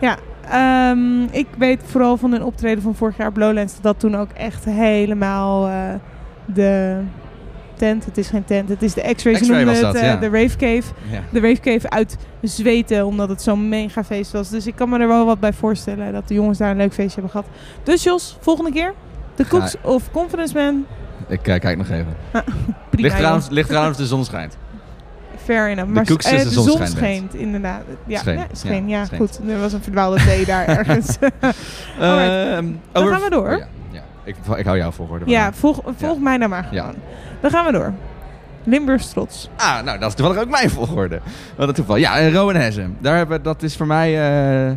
Ja, ehm, ik weet vooral van hun optreden van vorig jaar op Lowlands dat dat toen ook echt helemaal eh, de tent, het is geen tent, het is de X-ray, ze noemden het, dat, eh, ja. de Rave Cave. Ja. De Rave Cave uit zweten, omdat het zo'n mega feest was. Dus ik kan me er wel wat bij voorstellen dat de jongens daar een leuk feestje hebben gehad. Dus Jos, volgende keer, de Cooks of Confidence Man. Ik eh, kijk nog even. [LAUGHS] prima, ligt, trouwens, ligt trouwens de zon schijnt. Fair enough. De Maar eh, de zon zon schijnt inderdaad. Ja, Scheen, ja, scheen, ja, ja, scheen. goed. Er was een verdwaalde thee daar [LAUGHS] ergens. Ehm, Dan over- gaan we door. Oh ja, ja. Ik, ik hou jou volgorde. Ja, volg, volg mij nou maar gewoon. Dan gaan we door. Limburgs trots. Ah, nou, dat is toevallig ook mijn volgorde. Wat een toeval. Ja, en Rowan Hessen. Daar hebben, dat is voor mij... eh,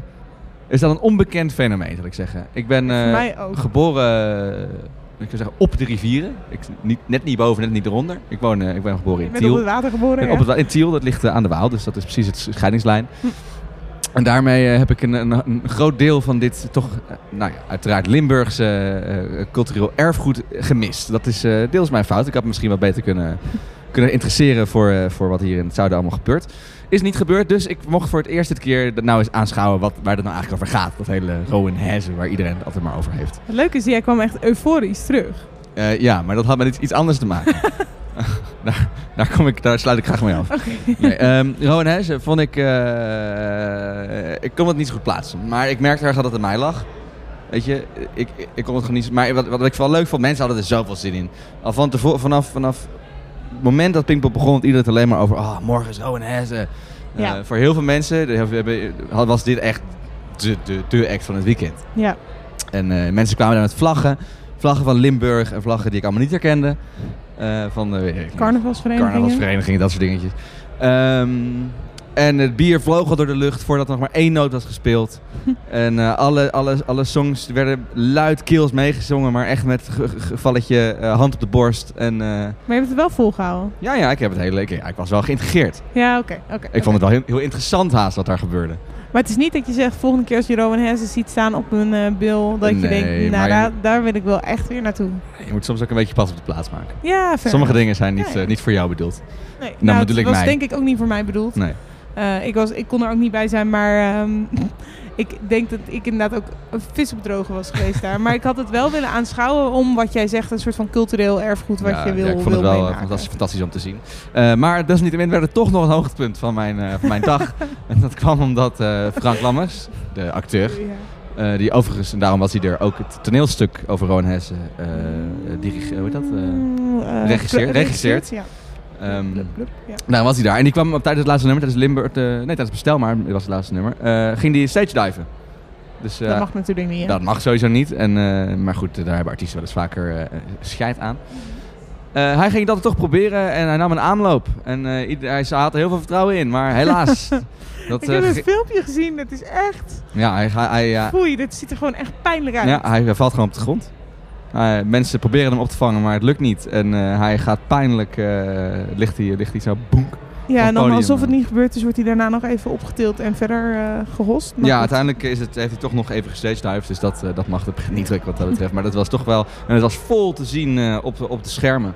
is dat een onbekend fenomeen, zal ik zeggen. Ik ben eh, mij ook. geboren... ik zou zeggen, op de rivieren. Ik, niet, net niet boven, net niet eronder. Ik, woon, eh, ik ben geboren in Tiel. op het water geboren, ja. op het, in Tiel, dat ligt eh, aan de Waal. Dus dat is precies het scheidingslijn. En daarmee eh, heb ik een, een, een groot deel van dit toch, nou ja, uiteraard Limburgse cultureel erfgoed gemist. Dat is deels mijn fout. Ik had me misschien wat beter kunnen, kunnen interesseren voor, voor wat hier in het zuiden allemaal gebeurt. Is niet gebeurd, dus ik mocht voor het eerst dit keer dat nou eens aanschouwen wat, waar het nou eigenlijk over gaat. Dat hele Rowan Hezen, waar iedereen het altijd maar over heeft. Het leuke is, jij kwam echt euforisch terug. Eh, ja, maar dat had met iets, iets anders te maken. [LAUGHS] [LAUGHS] daar, daar, kom ik, daar sluit ik graag mee af. Nee, ehm, Rowan Hesse vond ik... eh, ik kon het niet zo goed plaatsen. Maar ik merkte erg dat het aan mij lag. Weet je, ik, ik, kon het gewoon niet... Maar wat, wat ik vooral leuk vond, mensen hadden er zoveel zin in. Al van tevoren, vanaf, vanaf het moment dat Pinkpop begon, had iedereen het alleen maar over... Oh, morgen is Rowan Hesse. Eh, Ja. voor heel veel mensen was dit echt de, de, de act van het weekend. Ja. En eh, mensen kwamen daar met vlaggen. Vlaggen van Limburg en vlaggen die ik allemaal niet herkende. Eh, van de. Carnavalsverenigingen. Carnavalsverenigingen, dat soort dingetjes. Ehm, en het bier vloog al door de lucht voordat er nog maar één noot was gespeeld. [LAUGHS] en eh, alle, alle, alle songs werden luidkeels meegezongen, maar echt met ge- ge- gevalletje eh, hand op de borst. En, eh, Maar je hebt het wel volgehouden. ja, ja, ik heb het hele ik, ja, ik was wel geïntegreerd. Ja, oké. oké. Ik vond het wel heel, heel interessant haast wat daar gebeurde. Maar het is niet dat je zegt, volgende keer als je Rowan ziet staan op een bil, dat je denkt, nou daar, daar wil ik wel echt weer naartoe. Je moet soms ook een beetje pas op de plaats maken. Ja, fair Sommige dingen zijn niet, Ja, ja. niet voor jou bedoeld. Nee, nou, ik was mij. denk ik ook niet voor mij bedoeld. Nee. Eh, ik, was, ik kon er ook niet bij zijn, maar ehm, [LAUGHS] ik denk dat ik inderdaad ook een vis op drogen was geweest daar. Maar ik had het wel willen aanschouwen om wat jij zegt, een soort van cultureel erfgoed wat Ja, je wil, ja, ik vond het wel eh, fantastisch, fantastisch om te zien. Eh, maar desalniettemin werd het toch nog een hoogtepunt van mijn, van mijn dag. [LAUGHS] en dat kwam omdat Frank Lammers, de acteur, die overigens, en daarom was hij er, ook het toneelstuk over Rowan Hesse uh, dirige, hoe heet dat? Eh, regisseert. re- regisseert. ja. Ja. Nou, was hij daar. En die kwam op tijdens het laatste nummer, tijdens Limburg, eh, nee, tijdens Bestel, maar het was het laatste nummer, eh, ging die stage diven. Dus, eh, Dat mag natuurlijk niet, hè? Dat mag sowieso niet. En, eh, maar goed, daar hebben artiesten wel eens vaker eh scheid aan. Eh, hij ging dat toch proberen en hij nam een aanloop. En eh, hij had er heel veel vertrouwen in, maar helaas. [LAUGHS] dat, ik eh, heb het filmpje gezien, dat is echt... ja, hij, hij, hij, Foei, dit ziet er gewoon echt pijnlijk uit. ja, hij valt gewoon op de grond. Eh, mensen proberen hem op te vangen, maar het lukt niet. En eh, hij gaat pijnlijk, eh, ligt, hij, ligt hij zo boenk. Ja, en dan alsof het niet gebeurd is, wordt hij daarna nog even opgetild en verder eh gehost. Maar Ja, goed. uiteindelijk is het, heeft hij toch nog even gestagedived, dus dat, dat mag het niet druk wat dat betreft. Maar dat was toch wel, en het was vol te zien op, op de schermen.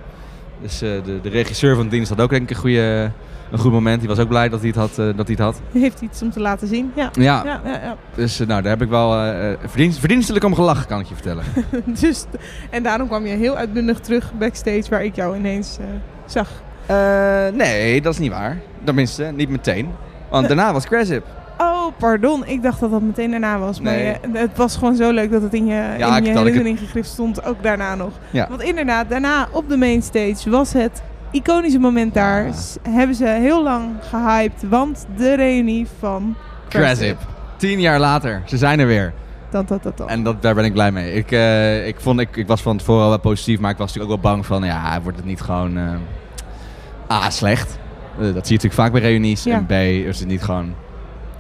Dus de, de regisseur van de dienst had ook denk ik een, goede, een goed moment. Die was ook blij dat hij het had. eh, dat hij het had. Heeft iets om te laten zien. Ja, Ja. ja, ja, ja. Dus eh, nou, daar heb ik wel eh, verdienst, verdienstelijk om gelachen, kan ik je vertellen. [LAUGHS] dus, en daarom kwam je heel uitbundig terug backstage waar ik jou ineens zag. Nee, dat is niet waar. Tenminste, niet meteen. Want [LAUGHS] daarna was Crasip. Oh, pardon. Ik dacht dat dat meteen daarna was. Maar Nee. je- het was gewoon zo leuk dat het in je, Ja, in je herinnering gegrift stond. Ook daarna nog. Ja. Want inderdaad, daarna op de mainstage was het iconische moment daar. Hebben ze heel lang gehyped. Want de reunie van Crasip. Tien jaar later, ze zijn er weer. Dat, dat, dat, dat. En dat, daar ben ik blij mee. Ik, eh, ik, vond, ik, ik was van tevoren al wel positief, maar ik was natuurlijk ook wel bang van, ja, wordt het niet gewoon eh, A, slecht. Eh, dat zie je natuurlijk vaak bij reunies. Ja. En B, is het niet gewoon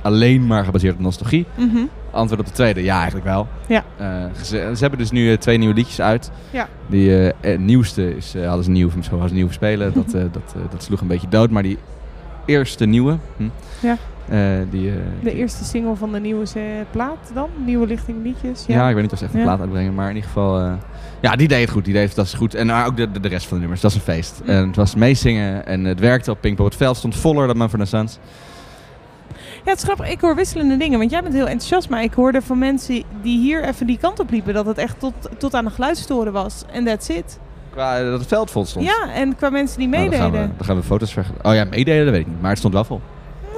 alleen maar gebaseerd op nostalgie. Mhm. Antwoord op de tweede, ja, eigenlijk wel. Ja. Eh, ze, ze hebben dus nu eh, twee nieuwe liedjes uit. Ja. Die eh, nieuwste is, hadden ze nieuw, zo hadden ze nieuw spelen. Dat, dat, dat sloeg een beetje dood. Maar die eerste nieuwe, hm, Ja. die, De eerste single van de nieuwe plaat dan? Nieuwe lichting liedjes? Ja. ik weet niet of ze echt een Ja. plaat uitbrengen, maar in ieder geval... ja, die deed het goed, die deed het fantastisch goed. En maar ook de, de, de rest van de nummers, dat is een feest. Mm. En het was meezingen en het werkte op Pinkpop. Het veld stond voller dan Mumford Sons. Ja, het is grappig. Ik hoor wisselende dingen. Want jij bent heel enthousiast. Maar ik hoorde van mensen die hier even die kant op liepen... dat het echt tot, tot aan de geluidstoren was. En that's it. Qua eh, dat het veld vol stond. Ja, en qua mensen die Nou, dan, meededen. gaan we, dan gaan we foto's vergelijken. Oh ja, meedelen, dat weet ik niet. Maar het stond wel vol.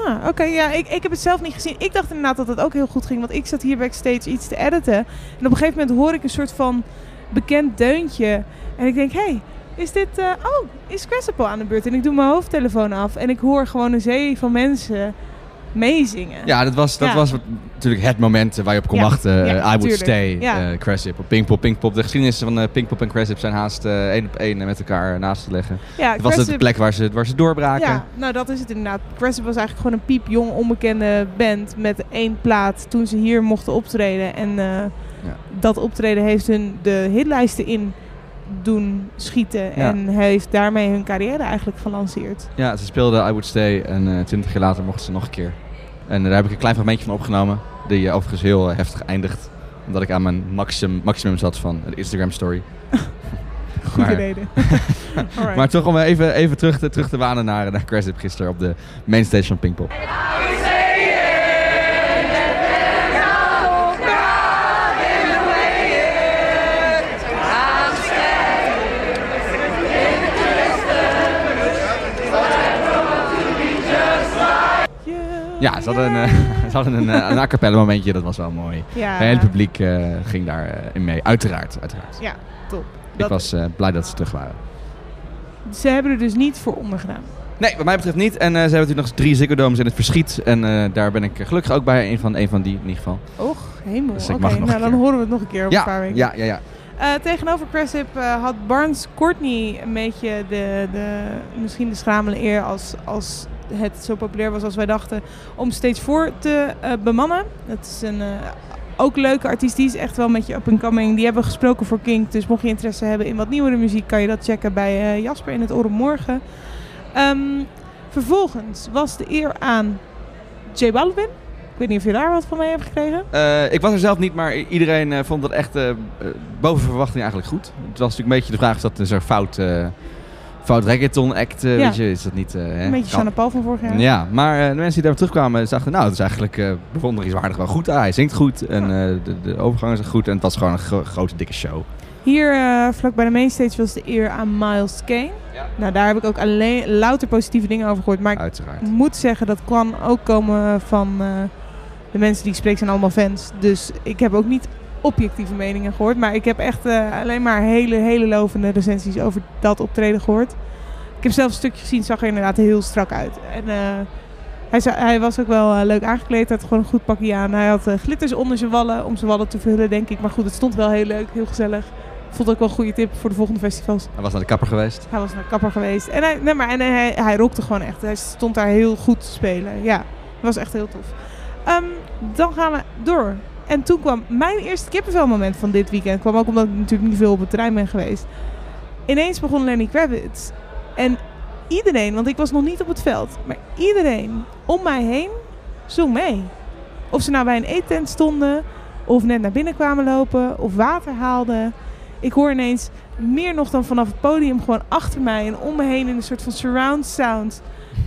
Ah, Oké, ja, ik, ik heb het zelf niet gezien. Ik dacht inderdaad dat het ook heel goed ging. Want ik zat hier backstage iets te editen. En op een gegeven moment hoor ik een soort van bekend deuntje. En ik denk, hé, hey, is dit... eh, oh, is Cressipel aan de beurt? En ik doe mijn hoofdtelefoon af. En ik hoor gewoon een zee van mensen meezingen. Ja, dat was, dat Ja. was natuurlijk het moment waar je op kon Ja, wachten. ja, Eh, I Would. Stay, Ja. eh Crasip, op Pinkpop, Pinkpop. De geschiedenissen van eh, Pinkpop en Crasip zijn haast eh, één op één met elkaar naast te leggen. Ja, het was de Crasip- plek waar ze, waar ze doorbraken. Ja, nou dat is het inderdaad. Cressip was eigenlijk gewoon een piepjong, onbekende band met één plaat toen ze hier mochten optreden. En eh, dat optreden heeft hun de hitlijsten in doen schieten. Ja. En heeft daarmee hun carrière eigenlijk gelanceerd. Ja, ze speelden I Would Stay en eh, twintig jaar later mochten ze nog een keer. En daar heb ik een klein fragmentje van opgenomen, die eh, overigens heel eh, heftig eindigt. Omdat ik aan mijn maximum, maximum zat van de Instagram story. [LAUGHS] Goede reden. [LAUGHS] Maar toch om even, even terug, te, terug te wanen naar, naar Crasip gisteren op de mainstage van Pinkpop. Ja, ze hadden een, eh, [LAUGHS] ze hadden een, eh, een a cappella momentje, dat was wel mooi. Ja. Het hele publiek eh, ging daarin in mee, uiteraard. uiteraard. Ja, top. Ik Dat- was blij dat ze terug waren. Ze hebben er dus niet voor ondergedaan. Nee, wat mij betreft niet. En ze hebben natuurlijk nog drie Ziggo Domes in het verschiet. En daar ben ik gelukkig ook bij, een van, een van die in ieder geval. Och, hemel. Dus Oké, nou dan horen we het nog een keer over Ja, een paar weken. ja, ja, ja. Tegenover Cressip eh, had Barnes Courtney een beetje de, de, misschien de schamele eer als, als het zo populair was als wij dachten om Stage 4 te eh, bemannen. Het is een eh, ook leuke artiest, die is echt wel een beetje up and coming. Die hebben gesproken voor Kink, dus mocht je interesse hebben in wat nieuwere muziek kan je dat checken bij eh, Jasper in het Oren Morgen. Ehm, vervolgens was de eer aan J Balvin. Ik weet niet of je daar wat van mee hebt gekregen. Ik was er zelf niet, maar iedereen vond dat echt boven verwachting eigenlijk goed. Het was natuurlijk een beetje de vraag, is dat een fout, fout reggaeton act? eh, Ja. Weet je, is dat niet... eh? Een beetje Shanna Paul van vorig jaar. Ja, maar eh, de mensen die daar terugkwamen dachten, nou, het is eigenlijk bewonderingswaardig wel goed. Ah, hij zingt goed en de, de overgang is goed en het was gewoon een gro- grote dikke show. Hier vlak bij de mainstage was de eer aan Miles Kane. Nou, daar heb ik ook alleen louter positieve dingen over gehoord. Maar Uiteraard. ik moet zeggen, dat kan ook komen van de mensen die ik spreek zijn allemaal fans. Dus ik heb ook niet objectieve meningen gehoord. Maar ik heb echt eh, alleen maar hele, hele lovende recensies over dat optreden gehoord. Ik heb zelf een stukje gezien, zag er inderdaad heel strak uit. En eh, hij, hij was ook wel eh, leuk aangekleed, hij had gewoon een goed pakje aan. Hij had glitters onder zijn wallen, om zijn wallen te vullen, denk ik. Maar goed, het stond wel heel leuk, heel gezellig. Vond het ook wel een goede tip voor de volgende festivals. Hij was naar de kapper geweest. Hij was naar de kapper geweest. En hij, nee, maar, en hij, hij rockte gewoon echt. Hij stond daar heel goed te spelen. Ja, dat was echt heel tof. Ehm, dan gaan we door. En toen kwam mijn eerste kippenvelmoment van dit weekend. Kwam ook omdat ik natuurlijk niet veel op het terrein ben geweest. Ineens begon Lenny Kravitz. En iedereen, want ik was nog niet op het veld. Maar iedereen om mij heen zong mee. Of ze nou bij een eettent stonden. Of net naar binnen kwamen lopen. Of water haalden. Ik hoor ineens meer nog dan vanaf het podium gewoon achter mij en om me heen in een soort van surround sound.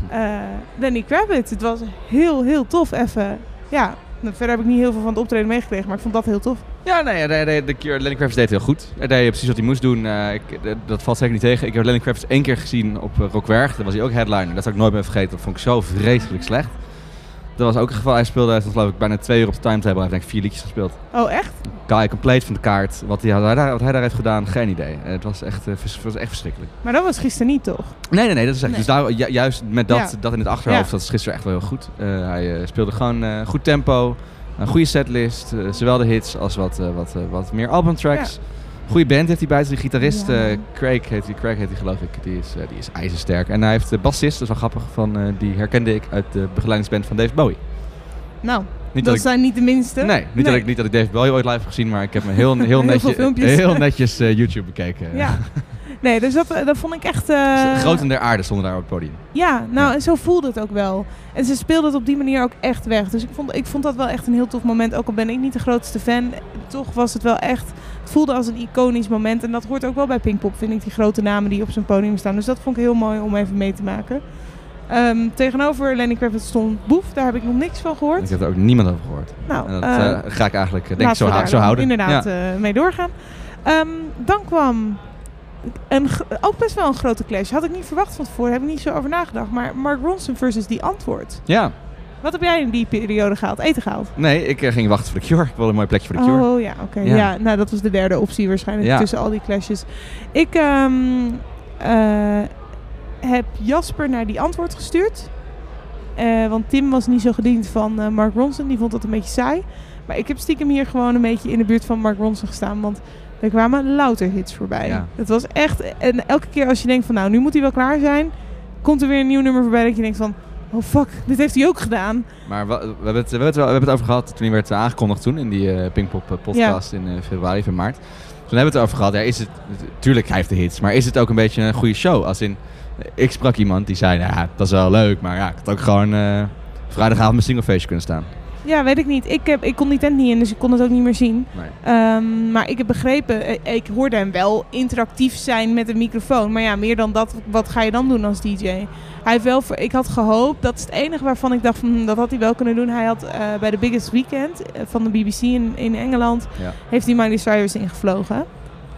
eh Lenny Kravitz. Het was heel, heel tof even. Ja, verder heb ik niet heel veel van het optreden meegekregen, maar ik vond dat heel tof. Ja, nee, de, de, de keer Lenny Kravitz deed heel goed. Hij deed precies wat hij moest doen. Eh, ik, dat valt zeker niet tegen. Ik heb Lenny Kravitz één keer gezien op uh, Rockwerg. Daar was hij ook headliner. Dat zou ik nooit meer vergeten. Dat vond ik zo vreselijk slecht. Dat was ook een geval. Hij speelde, hij stond, geloof ik, bijna twee uur op de timetable. Hij heeft denk ik vier liedjes gespeeld. Oh, echt? Guy compleet van de kaart. Wat hij, hij, wat hij daar heeft gedaan, geen idee. Eh, het was echt, eh, was echt verschrikkelijk. Maar dat was gisteren niet, toch? Nee, nee, nee, dat is echt. Nee. Dus daar, ju- juist met dat, Ja. dat in het achterhoofd, Ja. dat is gisteren echt wel heel goed. Eh, hij speelde gewoon goed tempo, een goede setlist, zowel de hits als wat, wat, wat meer albumtracks. Goede band heeft hij bij zich. Gitarist, Ja. eh, Craig heet hij, Craig heet hij geloof ik, die is, eh, die is ijzersterk. En hij heeft de bassist, dat is wel grappig, van, eh, die herkende ik uit de begeleidingsband van Dave Bowie. Nou, Niet dat dat ik- zijn niet de minste. Nee, niet, Dat ik, niet dat ik Dave Bowie ooit live heb gezien, maar ik heb me heel, [LAUGHS] heel, Heel netjes, filmpjes. heel netjes YouTube bekeken. Ja. Nee, dus dat, dat vond ik echt... eh, Groten der aarde stonden daar op het podium. Ja, nou, en zo voelde het ook wel. En ze speelde het op die manier ook echt weg. Dus ik vond, ik vond dat wel echt een heel tof moment. Ook al ben ik niet de grootste fan, toch was het wel echt... Het voelde als een iconisch moment. En dat hoort ook wel bij Pinkpop, vind ik, die grote namen die op zijn podium staan. Dus dat vond ik heel mooi om even mee te maken. Ehm, tegenover Lenny Kravitz stond Boef, daar heb ik nog niks van gehoord. Ik heb er ook niemand over gehoord. Nou, en dat eh, eh, ga ik eigenlijk eh, denk ik zo, hou- daar zo houden. Inderdaad, Ja. mee doorgaan. Ehm, dan kwam een, ook best wel een grote clash. Had ik niet verwacht van tevoren, heb ik niet zo over nagedacht. Maar Mark Ronson versus die antwoord. ja. Wat heb jij in die periode gehaald? Eten gehaald? Nee, ik eh, ging wachten voor de Cure. Ik wilde een mooi plekje voor de Cure. Oh ja, oké. Ja. Ja. nou dat was de derde optie waarschijnlijk Ja. tussen al die clashes. Ik ehm, eh, heb Jasper naar die antwoord gestuurd. Eh, want Tim was niet zo gediend van Mark Ronson. Die vond dat een beetje saai. Maar ik heb stiekem hier gewoon een beetje in de buurt van Mark Ronson gestaan. Want er kwamen louter hits voorbij. Ja. Het was echt... En elke keer als je denkt van nou, nu moet hij wel klaar zijn... Komt er weer een nieuw nummer voorbij dat je denkt van... Oh fuck, dit heeft hij ook gedaan. Maar we hebben, het, we, hebben het, wel- we hebben het over gehad toen hij werd aangekondigd toen in die eh, Pinkpop eh, podcast in eh, februari of in maart. Toen hebben we het over gehad. Ja, is het, tuurlijk, hij heeft de hits, maar is het ook een beetje een goede show? Als in, ik sprak iemand die zei, nou ja, dat is wel leuk, maar ja, ik had ook gewoon eh, vrijdagavond mijn singlefeestje kunnen staan. Ja, weet ik niet. Ik, heb, ik kon die tent niet in, dus ik kon het ook niet meer zien. Nee. Ehm, maar ik heb begrepen, eh, ik hoorde hem wel interactief zijn met een microfoon. Maar ja, meer dan dat, wat ga je dan doen als DJ? Hij heeft wel, voor, ik had gehoopt, dat is het enige waarvan ik dacht, van, hm, dat had hij wel kunnen doen. Hij had eh, bij de Biggest Weekend eh, van de BBC in, in Engeland, Ja. heeft hij Miley Cyrus ingevlogen.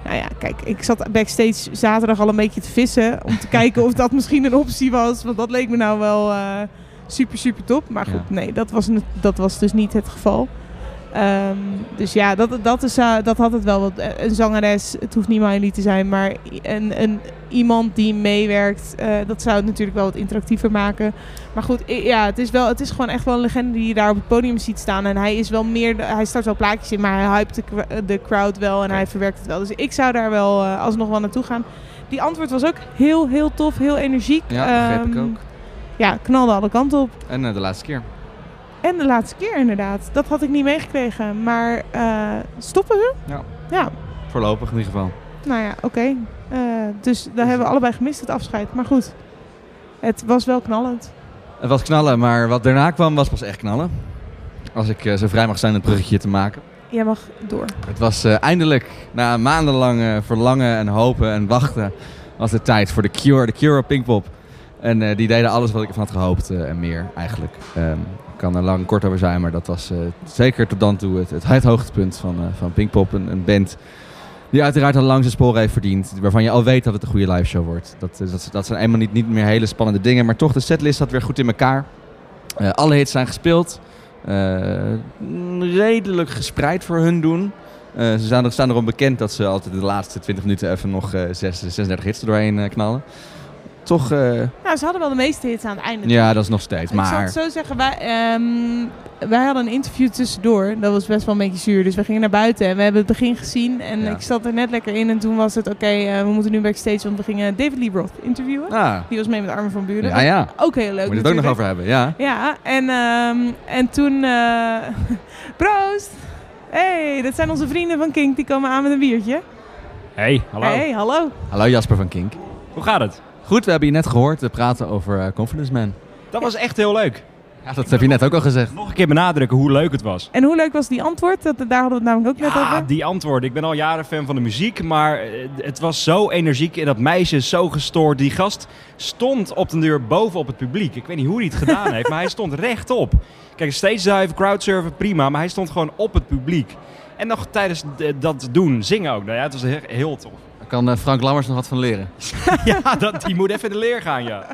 Nou ja, kijk, ik zat backstage zaterdag al een beetje te vissen om te kijken of dat [LAUGHS] misschien een optie was. Want dat leek me nou wel, super, super top. Maar goed, Ja. nee, dat was, dat was dus niet het geval. Ehm, dus ja, dat, dat, is, eh, dat had het wel. Wat, eh, een zangeres, het hoeft niet Miley te zijn, maar een, een, iemand die meewerkt, eh, dat zou het natuurlijk wel wat interactiever maken. Maar goed, ja, het is, wel, het is gewoon echt wel een legende die je daar op het podium ziet staan. En hij is wel meer, hij start wel plaatjes in, maar hij hypt de, crowd wel en hij verwerkt het wel. Dus ik zou daar wel eh, alsnog wel naartoe gaan. Die antwoord was ook heel, heel tof, heel energiek. Ja, begreep ik Ehm, ook. Ja, knalde alle kanten op. En eh, de laatste keer. En de laatste keer inderdaad. Dat had ik niet meegekregen. Maar eh, stoppen ze? Ja. Ja, Voorlopig in ieder geval. nou ja, oké. Eh, dus daar hebben we allebei gemist, het afscheid. Maar goed, het was wel knallend. Het was knallen, maar wat daarna kwam was pas echt knallen. Als ik zo vrij mag zijn het bruggetje te maken. Jij mag door. Het was eindelijk, na maandenlang verlangen en hopen en wachten, was het tijd voor de Cure, de Cure op Pinkpop. En eh, die deden alles wat ik ervan had gehoopt eh, en meer eigenlijk. Ehm, ik kan er lang en kort over zijn, maar dat was eh, zeker tot dan toe het, het, hoogtepunt van, van Pinkpop. Een, een band die uiteraard al lang zijn sporen heeft verdiend. Waarvan je al weet dat het een goede live show wordt. Dat, dat, zijn eenmaal niet, niet meer hele spannende dingen. Maar toch, de setlist zat weer goed in elkaar. Alle hits zijn gespeeld. Redelijk gespreid voor hun doen. Ze staan, staan erom bekend dat ze altijd de laatste 20 minuten even nog eh 6, 36 hits er doorheen knallen. Toch, eh, Nou, ze hadden wel de meeste hits aan het einde. ja, dat is nog steeds. Ik zal Maar het zo zeggen, wij, ehm, wij hadden een interview tussendoor. Dat was best wel een beetje zuur. Dus we gingen naar buiten en we hebben het begin gezien. En Ja. ik zat er net lekker in. En toen was het, oké, eh, we moeten nu backstage. Want we gingen David Lee Roth interviewen. Ah. Die was mee met Armin van Buren. Ja, ja. Ook heel leuk Moet je het ook nog over hebben, ja. Ja, en, ehm, en toen... eh [LAUGHS] proost! hey, dat zijn onze vrienden van Kink. Die komen aan met een biertje. Hey, hallo. Hey, hallo. Hallo Jasper van Kink. Hoe gaat het? Goed, we hebben je net gehoord we praten over eh, Confidence Man. Dat was echt heel leuk. Ja, dat heb je net ook al gezegd. Nog een keer benadrukken hoe leuk het was. En hoe leuk was die antwoord? Dat, daar hadden we het namelijk ook net Ah, over. die antwoorden. Ik ben al jaren fan van de muziek, maar eh, het was zo energiek en dat meisje is zo gestoord. Die gast stond op de deur boven op het publiek. Ik weet niet hoe hij het gedaan heeft, maar hij stond rechtop. Kijk, stage dive, crowdsurfen, prima, maar hij stond gewoon op het publiek. En nog tijdens dat doen, zingen ook. Nou ja, het was he- heel tof. Daar kan eh, Frank Lammers nog wat van leren. [LAUGHS] ja, dat, die moet even in de leer gaan, ja.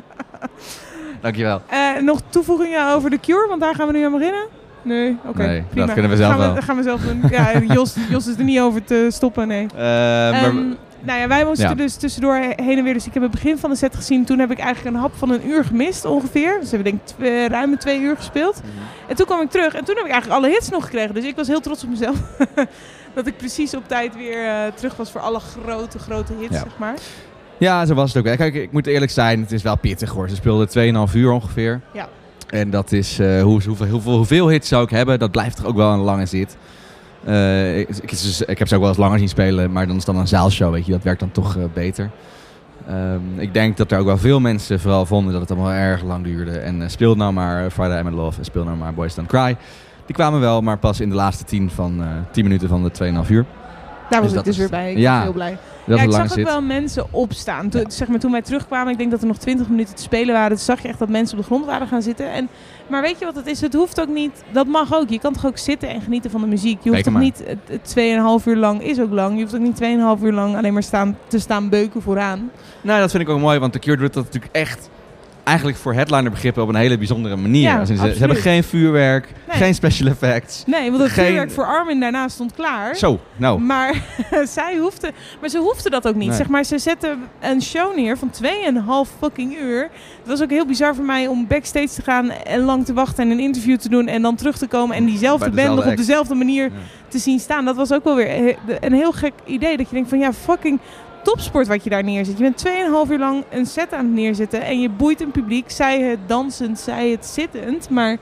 Dankjewel. Eh, nog toevoegingen over de Cure, want daar gaan we nu aan beginnen. Nee, oké. Nee, dat kunnen we zelf gaan wel. We, gaan we zelf doen. Ja, Jos, Jos is er niet over te stoppen, nee. Eh, maar- Ehm, nou ja, wij moesten Ja. dus tussendoor heen en weer. Dus ik heb het begin van de set gezien. Toen heb ik eigenlijk een hap van een uur gemist ongeveer. Dus we hebben denk ik twee, ruim twee uur gespeeld. Mhm. En toen kwam ik terug en toen heb ik eigenlijk alle hits nog gekregen. Dus ik was heel trots op mezelf. [LAUGHS] dat ik precies op tijd weer eh, terug was voor alle grote, grote hits, Ja. zeg maar. Ja, zo was het ook. Kijk, ik moet eerlijk zijn, het is wel pittig hoor. Ze speelden 2,5 uur ongeveer. Ja. En dat is, eh, hoe, hoeveel, hoeveel, hoeveel hits zou ik hebben, dat blijft toch ook wel een lange zit. Eh, ik, ik, heb ze ook wel eens langer zien spelen, maar dan is dan een zaalshow, weet je. Dat werkt dan toch eh, beter. Ehm, ik denk dat er ook wel veel mensen vooral vonden dat het allemaal erg lang duurde. En eh, speel nou maar Friday I'm in Love en speel nou maar Boys Don't Cry. Die kwamen wel, maar pas in de laatste 10 van eh 10 minuten van de 2,5 uur. Daar was ik dat dus is- weer bij. Ik ja, was heel blij. Dat ja, ik zag ook zit. wel mensen opstaan. Toen, zeg maar, toen wij terugkwamen, ik denk dat er nog 20 minuten te spelen waren. Toen zag je echt dat mensen op de grond waren gaan zitten. En, maar weet je wat het is? Het hoeft ook niet. Dat mag ook. Je kan toch ook zitten en genieten van de muziek. Je hoeft toch niet. Het, het 2,5 uur lang is ook lang. Je hoeft ook niet 2,5 uur lang alleen maar staan, te staan beuken vooraan. Nou, dat vind ik ook mooi, want The Cure doet dat natuurlijk echt... Eigenlijk voor headliner begrippen op een hele bijzondere manier. Ja, ze, hebben geen vuurwerk, Nee. geen special effects. Nee, want het geen- vuurwerk voor Armin daarna stond klaar. Zo, nou. Maar [LAUGHS] zij hoefde, maar ze hoefde dat ook niet. Nee. Zeg maar, ze zetten een show neer van 2,5 fucking uur. Het was ook heel bizar voor mij om backstage te gaan en lang te wachten en een interview te doen en dan terug te komen en diezelfde band nog op dezelfde manier te zien staan. Dat was ook wel weer een heel gek idee. Dat je denkt van ja, fucking topsport wat je daar neerzet. Je bent 2,5 uur lang een set aan het neerzetten en je boeit een publiek. Zij het dansend, zij het zittend, maar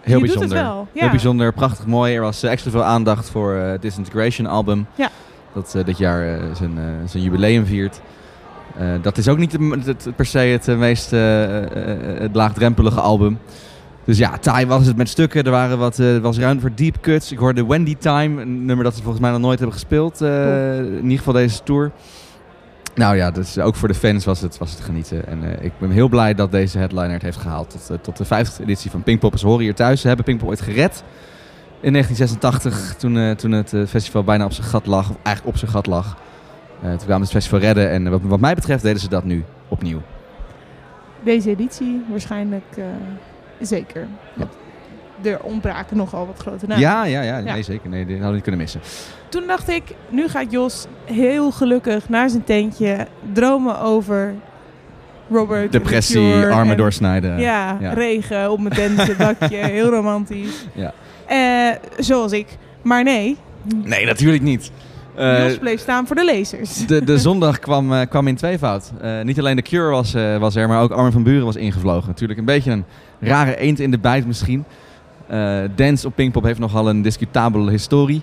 Heel je bijzonder. doet het wel. Ja. Heel bijzonder, prachtig mooi. Er was eh, extra veel aandacht voor eh, het Disintegration album. Ja. Dat eh, dit jaar zijn, zijn jubileum viert. Dat is ook niet het, per se het meest laagdrempelige album. Dus ja, taai was het met stukken. Er waren wat, eh, was ruimte voor deep cuts. Ik hoorde Wendy Time, een nummer dat ze volgens mij nog nooit hebben gespeeld. eh, in ieder geval deze tour. Nou ja, dus ook voor de fans was het, was het genieten. En eh, ik ben heel blij dat deze headliner het heeft gehaald tot, tot de 50e editie van Pinkpop. Ze horen hier thuis. Ze hebben Pinkpop ooit gered. In 1986, toen, toen het festival bijna op zijn gat lag. Of eigenlijk op zijn gat lag. Toen kwamen ze het festival redden. En wat, wat mij betreft deden ze dat nu opnieuw. deze editie waarschijnlijk Zeker. Want Er ontbraken nogal wat grote namen. Ja, ja, ja, nee, zeker. Nee, die hadden we niet kunnen missen. Toen dacht ik, nu gaat Jos heel gelukkig naar zijn tentje dromen over Robert. Depressie, armen en- doorsnijden. Ja, Ja. regen op mijn tent, [LAUGHS] dakje, heel romantisch. Ja. Eh, zoals ik. Maar nee, Nee, natuurlijk niet. Eh, Jos bleef staan voor de lezers. de, de [LAUGHS] zondag kwam, eh, kwam in tweevoud. Niet alleen de Cure was, was er, maar ook Armin van Buren was ingevlogen. Natuurlijk een beetje een rare eend in de bijt misschien. Eh, dance op Pinkpop heeft nogal een discutabele historie.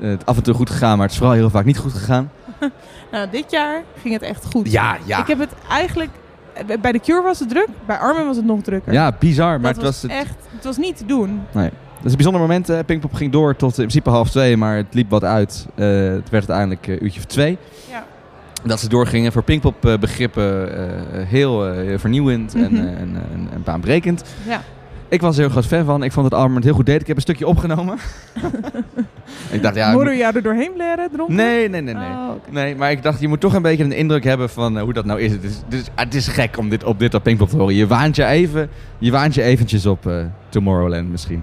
Eh, het af en toe goed gegaan, maar het is vooral heel vaak niet goed gegaan. [LAUGHS] Nou, dit jaar ging het echt goed. Ja, ja. Ik heb het eigenlijk... Bij de Cure was het druk, bij Armin was het nog drukker. Ja, bizar, maar het was... het- echt... Het was niet te doen. Nee. Dat is een bijzonder moment. eh Pinkpop ging door tot in principe half twee, maar het liep wat uit. Eh, het werd uiteindelijk een uurtje of twee. Ja. Dat ze doorgingen voor Pinkpop eh, begrippen eh, heel eh, vernieuwend en, Mhm. eh, en, en, en baanbrekend. Ja. Ik was er heel groot fan van. Ik vond dat Armin het heel goed deed. Ik heb een stukje opgenomen. [LAUGHS] ik dacht, ja... Je jou er doorheen blaren? Nee, nee, nee, nee. Oh. Nee, maar ik dacht, je moet toch een beetje een indruk hebben van eh, hoe dat nou is. Het is, het is, het is gek om dit op dit op Pinkpop te horen. Je waant je even, je waant je eventjes op eh, Tomorrowland misschien.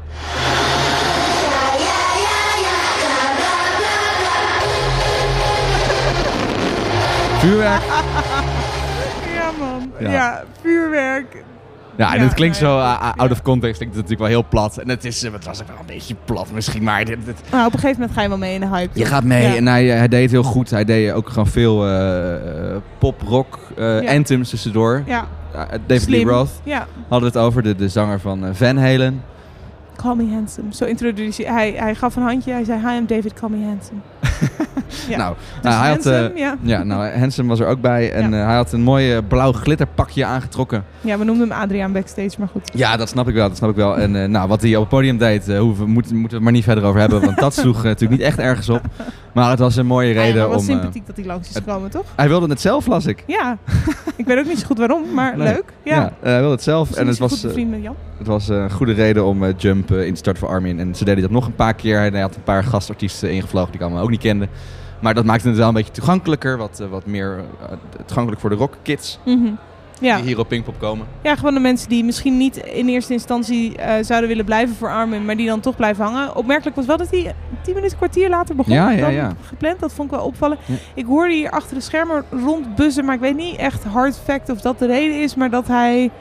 Vuurwerk. [LAUGHS] Ja, man. Ja. Ja, vuurwerk. Ja, en Ja, het klinkt zo uh, out of context. Klinkt het natuurlijk wel heel plat. En het, is, eh, het was ook wel een beetje plat misschien, maar dit, dit- Nou, op een gegeven moment ga je wel mee in de hype. je gaat mee. Ja. En hij, hij deed het heel goed. Hij deed ook gewoon veel eh, pop, rock, anthems tussendoor. Ja. Uh, David Slim. Lee Roth Ja. hadden we het over. De, de zanger van Van Halen. Call me handsome. Zo introduceerde hij. Hij gaf een handje. Hij zei, hi, I'm David, call me handsome. [LAUGHS] ja. Nou, nou, hij had, eh, ja. nou, Hansen was er ook bij. En Ja. eh, hij had een mooi eh, blauw glitterpakje aangetrokken. Ja, we noemden hem Adriaan backstage, maar goed. Ja, dat snap ik wel. Dat snap ik wel. En nou, wat hij op het podium deed, hoeven, moeten, moeten we het maar niet verder over hebben. Want dat sloeg natuurlijk niet echt ergens op. Maar het was een mooie Ja, reden wat om... eh, sympathiek dat hij langs is het- gekomen, toch? hij wilde het zelf, las ik. Ja. ik weet ook niet zo goed waarom, maar Nee. leuk. Ja. hij wilde het zelf. En het was, met Jan. het was een goede reden om Jump in te starten voor Armin. En ze deden dat nog een paar keer. Hij had een paar gastartiesten ingevlogen die allemaal ook niet kende. Maar dat maakte het wel een beetje toegankelijker. Wat, eh, wat meer eh, toegankelijk voor de rockkids. Mhm. Ja. Die hier op Pinkpop komen. Ja, gewoon de mensen die misschien niet in eerste instantie eh, zouden willen blijven voor Armin, maar die dan toch blijven hangen. Opmerkelijk was wel dat hij tien minuten, kwartier later begon Ja, ja, dan ja. gepland. Dat vond ik wel opvallen. Ik hoorde hier achter de schermen rondbuzzen, maar ik weet niet echt hard fact of dat de reden is, maar dat hij...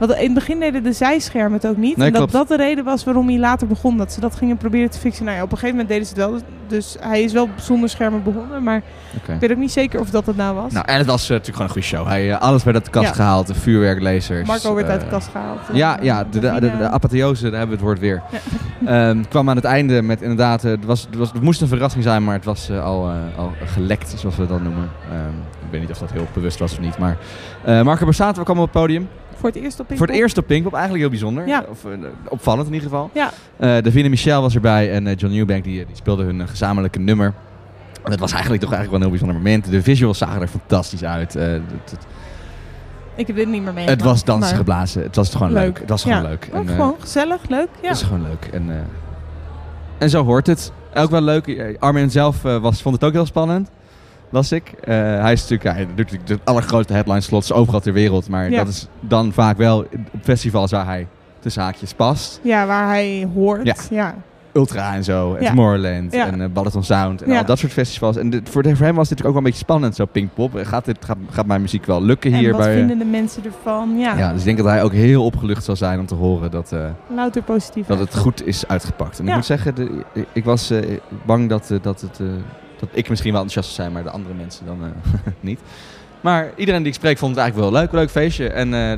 Want in het begin deden de zijschermen het ook niet. Nee, en dat klopt. dat de reden was waarom hij later begon. Dat ze dat gingen proberen te fixen. Nou ja, op een gegeven moment deden ze het wel. Dus hij is wel zonder schermen begonnen. Maar ik weet ook niet zeker of dat het nou was. Nou, en het was eh, natuurlijk gewoon een goede show. Hij, eh, alles werd uit de kast Ja. gehaald. De vuurwerklasers. Marco werd uit de eh, kast gehaald. Ja, En, ja de, de, de, Davina- de apotheose, daar hebben we het woord weer. [LAUGHS] Ehm, kwam aan het einde met inderdaad, eh, het, was, het, was, het moest een verrassing zijn, maar het was al, eh, al gelekt, zoals we dat noemen. Ehm, ik weet niet of dat heel bewust was of niet, maar eh Marco Borsato kwam op het podium. Voor het eerst op Voor het Pinkpop. eerst op Pinkpop, eigenlijk heel bijzonder. Ja. Of, eh, opvallend in ieder geval. Ja. Eh Davina Michel was erbij en eh, John Newbank die, die speelden hun gezamenlijke nummer. En dat was eigenlijk toch eigenlijk wel een heel bijzonder moment. De visuals zagen er fantastisch uit. Het, het- Ik heb dit niet meer mee. het was dansen geblazen. Het was gewoon leuk. Het was gewoon Ja. leuk. Ook En, gewoon gezellig, leuk. Ja. Het is gewoon leuk. En, en zo hoort het. Ook wel leuk. Armin zelf was, vond het ook heel spannend. Las ik. Eh, hij is natuurlijk, hij doet natuurlijk de allergrootste headline slots overal ter wereld. Maar Ja. dat is dan vaak wel op festivals waar hij tussen haakjes past. Ja, waar hij hoort. Ja. Ja. Ultra en zo. En. Tomorrowland. En uh, Balaton Sound. En al dat soort festivals. En dit, voor, de- voor hem was dit natuurlijk ook wel een beetje spannend. Zo Pinkpop. Gaat, dit, gaat, gaat mijn muziek wel lukken hier? En wat bij, eh, vinden de mensen ervan? Ja, ja, dus ik denk dat hij ook heel opgelucht zal zijn om te horen dat... louter positief. dat het goed is uitgepakt. En ik moet zeggen, de, ik was bang dat, dat, het, dat ik misschien wel enthousiast zou zijn, maar de andere mensen dan eh, [LAUGHS] niet. Maar iedereen die ik spreek vond het eigenlijk wel leuk. Leuk feestje. En eh,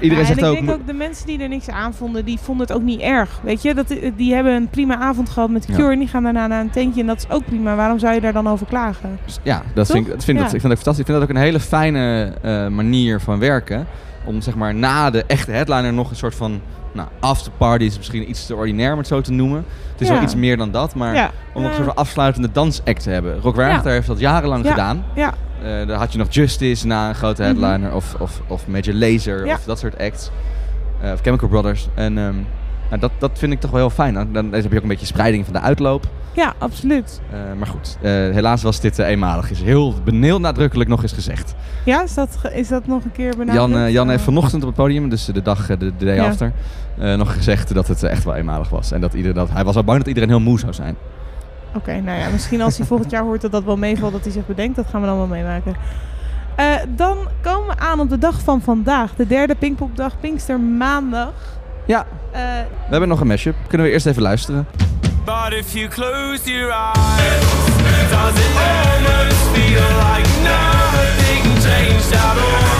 iedereen Ja, zegt en ik ook... denk ook de mensen die er niks aan vonden, die vonden het ook niet erg. Weet je, dat, die hebben een prima avond gehad met de Ja. Cure en die gaan daarna naar een tentje en dat is ook prima. Waarom zou je daar dan over klagen? Ja, dat Toch? vind ik, dat vind, Ja. dat, ik vind dat fantastisch. Ik vind dat ook een hele fijne eh, manier van werken. Om zeg maar na de echte headliner nog een soort van... Nou, afterparty is misschien iets te ordinair om het zo te noemen. Het is wel iets meer dan dat. Maar om nog een soort van afsluitende dansact te hebben. Rock Werchter heeft dat jarenlang Ja. gedaan. Ja. Eh, daar had je nog Justice na een grote Mhm. headliner. Of, of, of Major Lazer. Ja. Of dat soort acts. Eh, of Chemical Brothers. En, ehm, Nou, dat, dat vind ik toch wel heel fijn. Dan, dan heb je ook een beetje spreiding van de uitloop. Ja, absoluut. Eh, maar goed, eh, helaas was dit eh, eenmalig. Is heel, heel nadrukkelijk nog eens gezegd. Ja, is dat, is dat nog een keer benadrukt? Jan, Jan heeft vanochtend op het podium, dus de dag, de, de day Ja. after, nog gezegd dat het echt wel eenmalig was. En dat, ieder, dat hij was al bang dat iedereen heel moe zou zijn. Oké, nou ja, misschien als hij [LAUGHS] volgend jaar hoort dat dat wel meevalt, dat hij zich bedenkt. Dat gaan we dan wel meemaken. Dan komen we aan op de dag van vandaag. De derde Pinkpopdag, Pinkster maandag. Ja. Eh, We hebben nog een mashup. Kunnen we eerst even luisteren? But if you close your eyes, does it almost feel like nothing changed at all?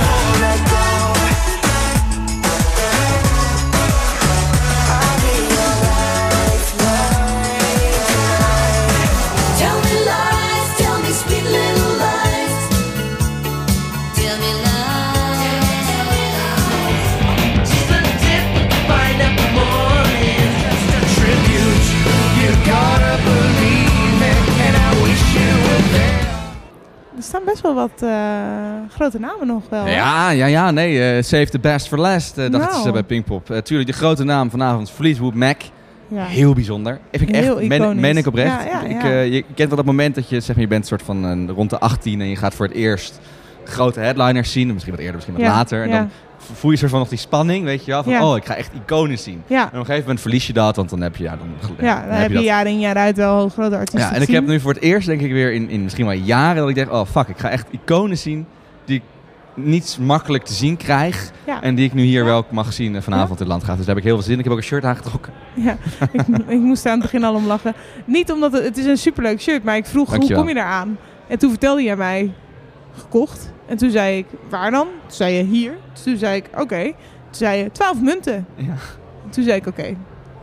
Staan best wel wat eh, grote namen nog wel. Ja, ja, ja, nee. eh, save the best for last, eh, dachten Nou. ze bij Pinkpop. Tuurlijk, de grote naam vanavond, Fleetwood Mac. Ja. Heel bijzonder. Vind ik echt, Heel meen, ik oprecht. Ja, ja, Ik, je kent wel dat moment dat je, zeg maar, je bent soort van rond de 18 en je gaat voor het eerst grote headliners zien. Misschien wat eerder, misschien wat later. En dan voel je soort van nog die spanning, weet je wel. Van, Ja. oh, ik ga echt iconen zien. Ja. En op een gegeven moment verlies je dat, want dan heb je, ja, dan, Ja, dan heb je dat. jaar in jaar uit wel grote artiesten Ja, en ik heb nu voor het eerst, denk ik, weer in, in misschien wel jaren dat ik denk, oh fuck, ik ga echt iconen zien die ik niet makkelijk te zien krijg. Ja. En die ik nu hier wel mag zien vanavond in Landgraaf. Dus daar heb ik heel veel zin in. Ik heb ook een shirt aangetrokken. Ja, [LAUGHS] ik, ik moest er aan het begin al om lachen. Niet omdat het, het is een superleuk shirt, maar ik vroeg Dankjewel. hoe kom je daar aan? En toen vertelde jij mij gekocht. En toen zei ik, waar dan? Toen zei je hier. Toen zei ik, oké. Toen zei je, 12 munten. Ja. Toen zei ik, oké,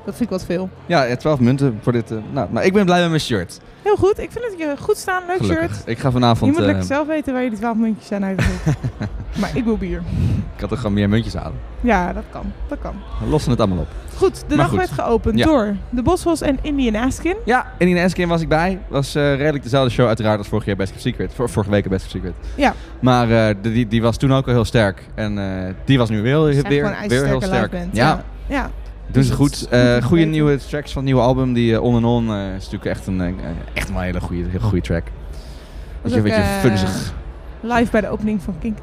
dat vind ik wat veel. Ja, ja, 12 munten voor dit. eh, nou, maar ik ben blij met mijn shirt. Heel goed, ik vind het je goed staan, leuk Gelukkig. shirt. Ik ga vanavond. Je moet eh, lekker zelf weten waar je die 12 muntjes zijn uitgezocht. [LAUGHS] maar ik wil bier. Ik had er gewoon meer muntjes halen. Ja, dat kan, dat kan. We lossen het allemaal op. Goed, de dag goed. werd geopend Ja. door de Boswos en Indian Askin. Ja, en in Eskin was ik bij. Was eh, redelijk dezelfde show uiteraard als vorig jaar Best of Secret. Vor- vorige week Best of Secret. Ja. Maar eh, die, die was toen ook al heel sterk. En eh, die was nu weer, weer, weer heel sterk. ja. ja. Ja. Doen Dus ze dat goed. is Eh goed goede nieuwe tracks van het nieuwe album. Die eh, On and On eh, is natuurlijk echt een, echt een hele goede, heel goede track. Was Beetje, ook, beetje funzig. Live bij de opening van Kink.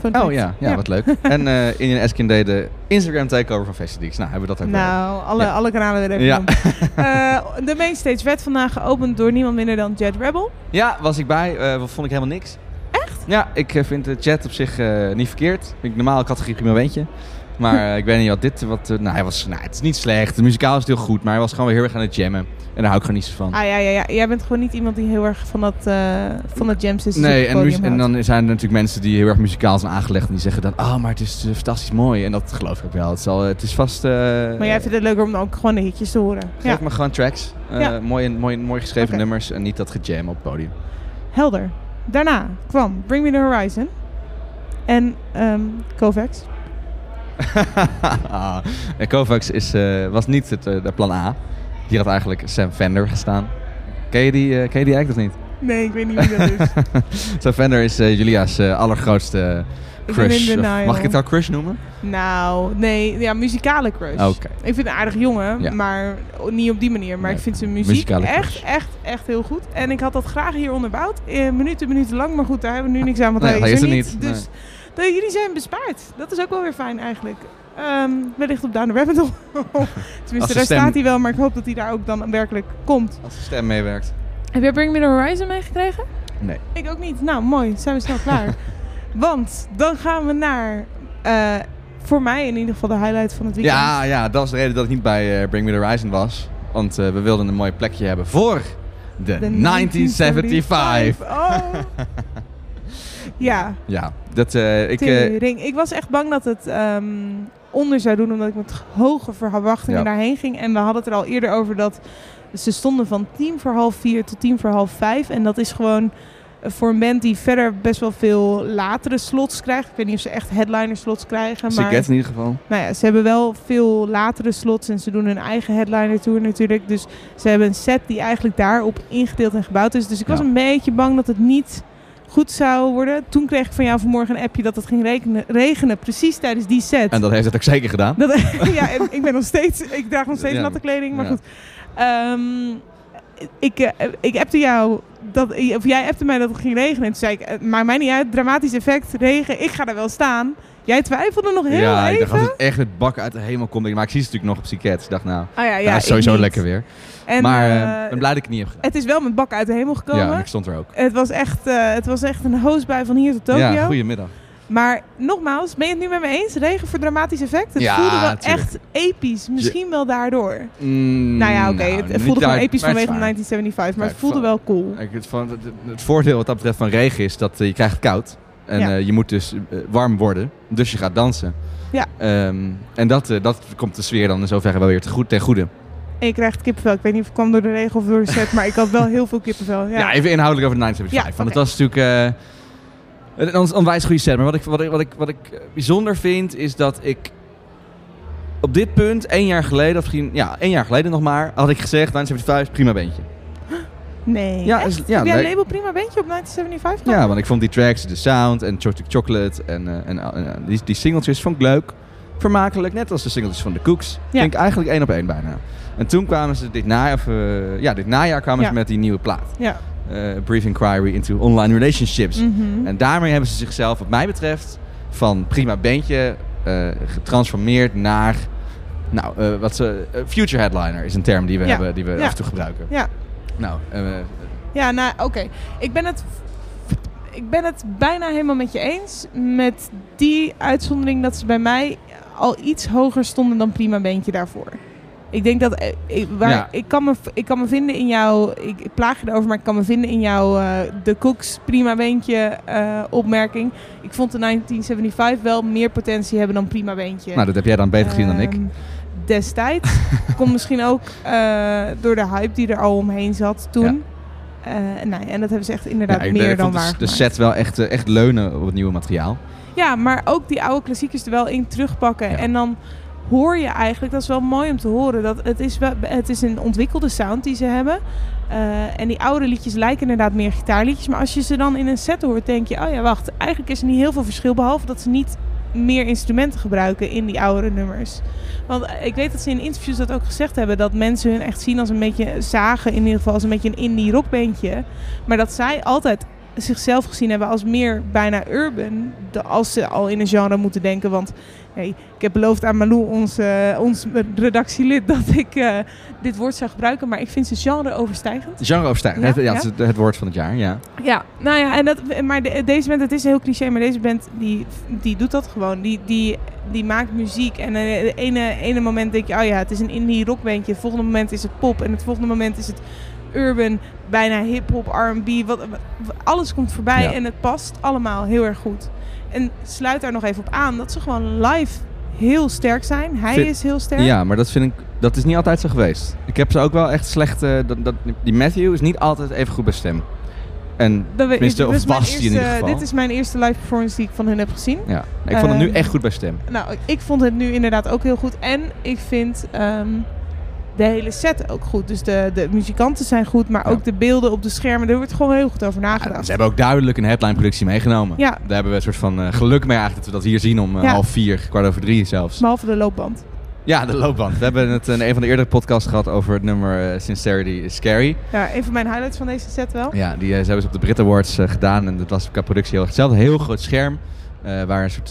Fun Oh ja, ja, wat leuk. [LAUGHS] en eh in Eskin deed de Instagram takeover van Festideeks. Nou, hebben we dat ook wel. Nou, alle, Ja. alle kanalen weer even Ja. doen. [LAUGHS] Eh, de mainstage werd vandaag geopend door niemand minder dan Jet Rebel. Ja, was ik bij. Eh, vond ik helemaal niks. Echt? Ja, ik vind de chat op zich eh, niet verkeerd. Vind ik normale categorie prima wendje. Maar eh, ik weet niet wat dit... Wat, eh, nou, hij was, nou, het is niet slecht. De muzikaal is heel goed. Maar hij was gewoon weer heel erg aan het jammen. En daar hou ik gewoon niet zo van. Ah ja, ja, ja. Jij bent gewoon niet iemand die heel erg van dat, eh van dat jam sessions Nee, en, en dan zijn er natuurlijk mensen die heel erg muzikaal zijn aangelegd. En die zeggen dan, oh, maar het is fantastisch mooi. En dat geloof ik ook wel. Het is, al, het is vast... Maar jij vindt het leuker om ook gewoon de hitjes te horen. Geef Ja, me gewoon tracks. Ja. mooi, mooi, mooi geschreven nummers. En niet dat gejam op het podium. helder. Daarna kwam Bring Me The Horizon. En ehm Kovacs. [LAUGHS] Ah, Kovacs is, eh, was niet het eh, de plan A. Die had eigenlijk Sam Fender gestaan. Ken je die, eh, ken je die act of niet? Nee, ik weet niet wie dat is. [LAUGHS] Sam Fender is Julia's allergrootste crush. Of. Mag ik het al crush noemen? Nou, nee, ja, muzikale crush. Oké. Ik vind een aardig jongen, Ja. maar niet op die manier. Maar ik vind zijn muziek echt, echt, echt heel goed. En ik had dat graag hier onderbouwd, eh, minuten, minuten lang. Maar goed, daar hebben we nu niks aan, want Nee, hij is er niet, Dus jullie zijn bespaard. Dat is ook wel weer fijn eigenlijk. Ehm, wellicht op Down the Rabbit Hole. [LAUGHS] Tenminste, daar stem- staat hij wel, maar ik hoop dat hij daar ook dan werkelijk komt. Als de stem meewerkt. Heb jij Bring Me The Horizon meegekregen? Nee. Ik ook niet. Nou, mooi. Zijn we snel klaar. [LAUGHS] Want dan gaan we naar, eh, voor mij in ieder geval, de highlight van het weekend. Ja, ja, dat was de reden dat ik niet bij eh, Bring Me The Horizon was. Want eh, we wilden een mooi plekje hebben voor de, 1975. Oh. [LAUGHS] ja. Ja, dat, eh, ik, eh. Ik was echt bang dat het ehm, onder zou doen, omdat ik met hoge verwachtingen Ja. daarheen ging. En we hadden het er al eerder over dat ze stonden van tien voor half vier tot tien voor half vijf. En dat is gewoon eh, voor een band die verder best wel veel latere slots krijgt. Ik weet niet of ze echt headliner slots krijgen. Maar Siget in ieder geval. nou ja, ze hebben wel veel latere slots en ze doen hun eigen headliner tour natuurlijk. Dus ze hebben een set die eigenlijk daarop ingedeeld en gebouwd is. Dus ik was een beetje bang dat het niet goed zou worden. Toen kreeg ik van jou vanmorgen een appje dat het ging regenen, regenen precies tijdens die set. En dat heeft het ook zeker gedaan. Dat, [LAUGHS] ja, en ik ben nog steeds, ik draag nog steeds Ja. natte kleding, maar Ja. goed. Ehm, ik, eh, ik appte jou, dat, of jij appte mij dat het ging regenen. En toen zei ik, eh, maakt mij niet uit, dramatisch effect, regen, ik ga daar wel staan. Jij twijfelde nog heel ja, ik even. dacht als het echt met bakken uit de hemel komt. Maar ik zie ze natuurlijk nog op Psychiat. Ik dacht nou, Ah ja, is ik sowieso niet. lekker weer. En, maar eh, eh, ik ben blij dat ik het niet heb gedaan. Het is wel met bakken uit de hemel gekomen. Ja, ik stond er ook. Het was echt, eh, het was echt een hoosbui van hier tot Tokio. Ja, goedemiddag. Maar nogmaals, ben je het nu met me eens? Regen voor dramatisch effect? Het Ja, voelde wel tuurlijk. echt episch. Misschien wel daardoor. Mm, nou ja, oké. nou, het, het voelde gewoon episch het vanwege waar. 1975. Maar het voelde wel cool. Het, van, het, het voordeel wat dat betreft van regen is dat je krijgt het koud. En Ja. eh, je moet dus eh, warm worden. Dus je gaat dansen. Ja. Ehm, en dat, eh, dat komt de sfeer dan in zoverre wel weer te goed, ten goede. En je krijgt kippenvel. Ik weet niet of het kwam door de regen of door de set. maar ik had wel heel veel kippenvel. Ja, [LAUGHS] Ja, even inhoudelijk over de 975. Ja, Want het was natuurlijk een on- onwijs goede set. Maar wat ik, wat, ik, wat, ik, wat ik bijzonder vind, is dat ik op dit punt, één jaar geleden, of misschien ja, één jaar geleden nog maar, had ik gezegd, 975, prima beentje. Nee, Ja, is- ja, Heb jij label prima beentje op 1975 gehad? Ja, want ik vond die tracks, de sound en Chocolate Chocolate en, eh, en eh, die, die singeltjes vond ik leuk. Vermakelijk, net als de singeltjes van de Cooks. Ja. Ik eigenlijk één op één bijna. En toen kwamen ze dit najaar, of, eh, ja, dit najaar kwamen Ja. ze met die nieuwe plaat. Ja. Brief Inquiry into Online Relationships. Mhm. En daarmee hebben ze zichzelf, wat mij betreft, van prima eh, getransformeerd naar... Nou, wat ze, future headliner is een term die we, hebben, die we af en toe gebruiken. Ja. Nou, eh, Ja, nou oké. Ik ben het. Ik ben het bijna helemaal met je eens. Met die uitzondering dat ze bij mij al iets hoger stonden dan prima beentje daarvoor. Ik denk dat. eh, Ik, waar, Ja. ik, kan me, ik kan me vinden in jouw. Ik, ik plaag je erover, maar ik kan me vinden in jouw. eh, de Cooks prima beentje opmerking. Ik vond de 1975 wel meer potentie hebben dan prima beentje. nou, dat heb jij dan beter gezien dan ik. Destijds. [LAUGHS] Komt misschien ook eh, door de hype die er al omheen zat toen. Eh, nee, en dat hebben ze echt inderdaad Ja, meer dan waar de, de set wel echt, eh, echt leunen op het nieuwe materiaal. Ja, maar ook die oude klassiekers er wel in terugpakken. En dan hoor je eigenlijk, dat is wel mooi om te horen, dat het is, wel, het is een ontwikkelde sound die ze hebben. En die oude liedjes lijken inderdaad meer gitaarliedjes. Maar als je ze dan in een set hoort, denk je, oh ja, wacht, eigenlijk is er niet heel veel verschil. Behalve dat ze niet meer instrumenten gebruiken in die oudere nummers. Want ik weet dat ze in interviews dat ook gezegd hebben. Dat mensen hun echt zien als een beetje zagen, in ieder geval als een beetje een indie rockbeentje. Maar dat zij altijd zichzelf gezien hebben als meer bijna urban. Als ze al in een genre moeten denken. Want hey, ik heb beloofd aan Malou, ons, eh, ons redactielid, [LAUGHS] dat ik eh, dit woord zou gebruiken. Maar ik vind ze genre overstijgend. Genre overstijgend. Ja, het, ja, ja. het woord van het jaar, ja. Ja, nou ja, en dat, maar de- deze band, het is heel cliché, maar deze band die, die doet dat gewoon. Die, die, die maakt muziek en eh, het ene, ene moment denk je, oh ja, het is een indie rockbandje. Het volgende moment is het pop en het volgende moment is het urban, bijna hip-hop, RB. Wat, wat- alles komt voorbij Ja. en het past allemaal heel erg goed. En sluit daar nog even op aan dat ze gewoon live heel sterk zijn. Hij Vind- is heel sterk. Ja, maar dat vind ik, dat is niet altijd zo geweest. Ik heb ze ook wel echt slecht, eh, dat, dat, die Matthew is niet altijd even goed bij stem. En Dat tenminste, of was in ieder geval. Dit is mijn eerste live performance die ik van hun heb gezien. Ja, ik vond hem nu Ehm, echt goed bij stem. Nou, ik vond het nu inderdaad ook heel goed. En ik vind ehm, de hele set ook goed. Dus de, de muzikanten zijn goed, maar ook de beelden op de schermen. Er wordt gewoon heel goed over nagedacht. Ze hebben ook duidelijk een headline-productie meegenomen. Ja. Daar hebben we een soort van eh, geluk mee eigenlijk dat we dat hier zien om eh, Ja. half vier, kwart over drie zelfs. Behalve de loopband. Ja, de loopband. We hebben het in een van de eerdere podcasts gehad over het nummer eh, Sincerity is Scary. Ja, een van mijn highlights van deze set wel. Ja, die ze hebben ze op de Brit Awards gedaan en dat was qua productie heel erg hetzelfde. Heel groot scherm. Eh, waar een soort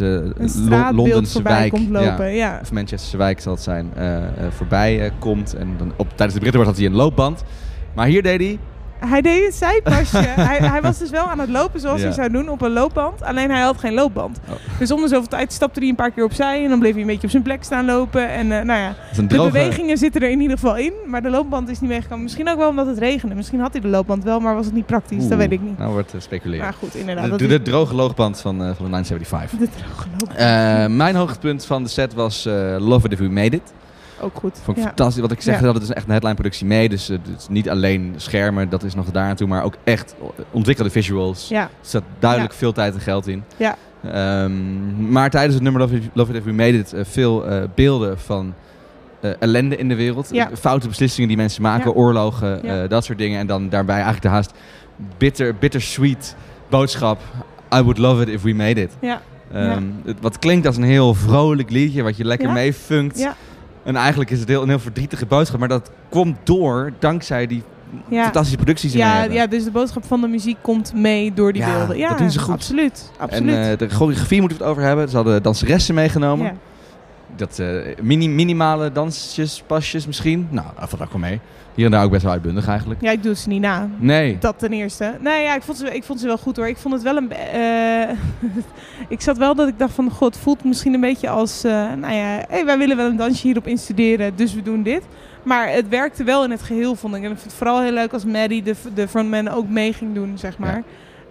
straatbeeld Londense wijk, komt lopen, ja. of Manchesterse wijk zal het zijn, eh, voorbij komt. En dan op, tijdens de Brit Awards had hij een loopband. Maar hier deed hij Hij deed een zijpasje. [LAUGHS] hij, hij was dus wel aan het lopen zoals Ja. hij zou doen op een loopband. Alleen hij had geen loopband. Oh. Dus om de zoveel tijd stapte hij een paar keer opzij. En dan bleef hij een beetje op zijn plek staan lopen. En eh, nou ja, de droge- bewegingen zitten er in ieder geval in. Maar de loopband is niet meegekomen. Misschien ook wel omdat het regende. Misschien had hij de loopband wel, maar was het niet praktisch. dat Oeh, weet ik niet. Nou wordt uh, speculeren. Maar goed, inderdaad, De, dat de, droge loogband van, eh, van de 975. De droge loopband. Eh, mijn hoogtepunt van de set was eh, Love It If We Made It. Ook goed. Vond ik ja. fantastisch. Wat ik zeg, dat het is echt een headline productie mee. Dus eh, het is niet alleen schermen, dat is nog daar toe. Maar ook echt ontwikkelde visuals. Ja. Er zat duidelijk veel tijd en geld in. Ja. Ehm, maar tijdens het nummer Love It, Love It If We Made It... eh, veel eh, beelden van ellende in de wereld. Ja. Foute beslissingen die mensen maken, Ja. oorlogen, Ja. dat soort dingen. En dan daarbij eigenlijk de haast bitter, bittersweet boodschap. I would love it if we made it. Ja. Ehm, het, wat klinkt als een heel vrolijk liedje, wat je lekker Ja. meefunkt. En eigenlijk is het heel, een heel verdrietige boodschap, maar dat komt door dankzij die Ja. fantastische producties die Ja, ja, dus de boodschap van de muziek komt mee door die Ja, beelden. Ja, dat doen ze goed. Absoluut. absoluut. En eh, de choreografie moeten we het over hebben. Ze hadden danseressen meegenomen. Dat eh, mini, minimale dansjes, pasjes misschien. Nou, dat valt ook wel mee. Hier en daar ook best wel uitbundig eigenlijk. Ja, ik doe ze niet na. Nee. Dat ten eerste. Nee, ja, ik vond ze, ik vond ze wel goed hoor. Ik vond het wel een. eh, [LAUGHS] ik zat wel dat ik dacht van, god, het voelt misschien een beetje als, eh, nou ja, hey, wij willen wel een dansje hierop instuderen, dus we doen dit. Maar het werkte wel in het geheel, vond ik. En ik vond het vooral heel leuk als Maddie, de, de frontman, ook mee ging doen, zeg maar.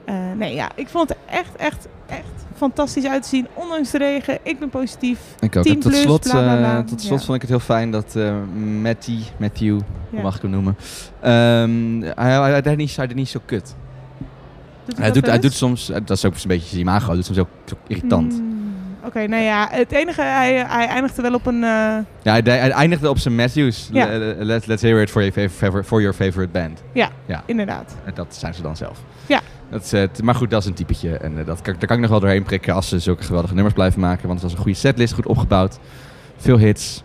Eh, nee, ja, ik vond het echt, echt, echt fantastisch uit te zien. Ondanks de regen, ik ben positief. Ik ook. 10 En tot plus, slot, bla, bla, bla. eh, tot slot Ja. vond ik het heel fijn dat eh Matty, Matthew, hoe Ja. mag ik hem noemen, Ehm, hij, hij, hij, deed niet, hij deed niet zo kut. Doet hij, doet, hij doet soms, dat is ook een beetje zijn imago, hij doet soms ook irritant. Hmm, Oké, nou ja, het enige, hij, hij eindigde wel op een... Ja, hij, de- hij eindigde op zijn Matthews. Ja. Let's hear it for your, favorite, for your favorite band. Ja, ja, inderdaad. En dat zijn ze dan zelf. Ja. Dat maar goed, dat is een typetje. En eh, dat kan, daar kan ik nog wel doorheen prikken als ze zulke geweldige nummers blijven maken. Want het was een goede setlist, goed opgebouwd. Veel hits.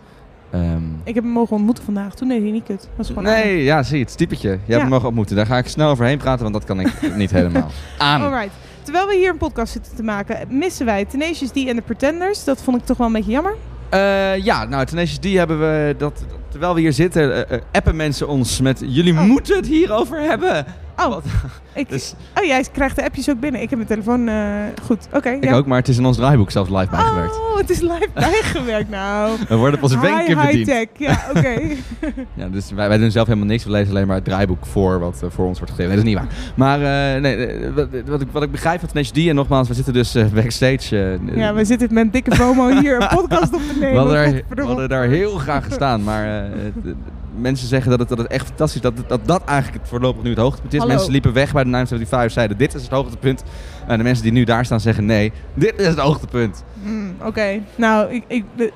Ehm, Ik heb hem mogen ontmoeten vandaag. Toen deed hij niet kut. Was gewoon nee, ja, zie het typetje. Je hebt hem mogen ontmoeten. Daar ga ik snel overheen praten, want dat kan ik [LAUGHS] niet helemaal. Aan. Alright. Terwijl we hier een podcast zitten te maken, missen wij Tenacious D en de Pretenders. Dat vond ik toch wel een beetje jammer. Eh, ja, nou, Tenacious D hebben we, dat, terwijl we hier zitten, eh, appen mensen ons met... Jullie moeten het hierover hebben. Oh, [LAUGHS] ik, oh jij krijgt de appjes ook binnen. Ik heb mijn telefoon eh, goed. Oké. Ik ja. ook, maar het is in ons draaiboek zelfs live bijgewerkt. Oh, het is live [LAUGHS] bijgewerkt nou. We worden onze High, wenken bediend. High-tech, ja, [LAUGHS] oké. Ja, dus wij, wij doen zelf helemaal niks. We lezen alleen maar het draaiboek voor wat eh, voor ons wordt gegeven. Nee, dat is niet waar. Maar eh, nee, wat, wat, ik, wat ik begrijp van Tenacious D, en nogmaals, we zitten dus backstage. ja, we zitten met een dikke FOMO hier een podcast op te we nemen. hadden, daar, we hadden daar heel graag gestaan, maar mensen zeggen dat het, dat het echt fantastisch is. Dat, dat dat eigenlijk het voorlopig nu het hoogtepunt is. Hallo. Mensen liepen weg bij de 975, zeiden dit is het hoogtepunt. En de mensen die nu daar staan zeggen nee, dit is het hoogtepunt. Hmm, Oké, nou, ik, ik, de-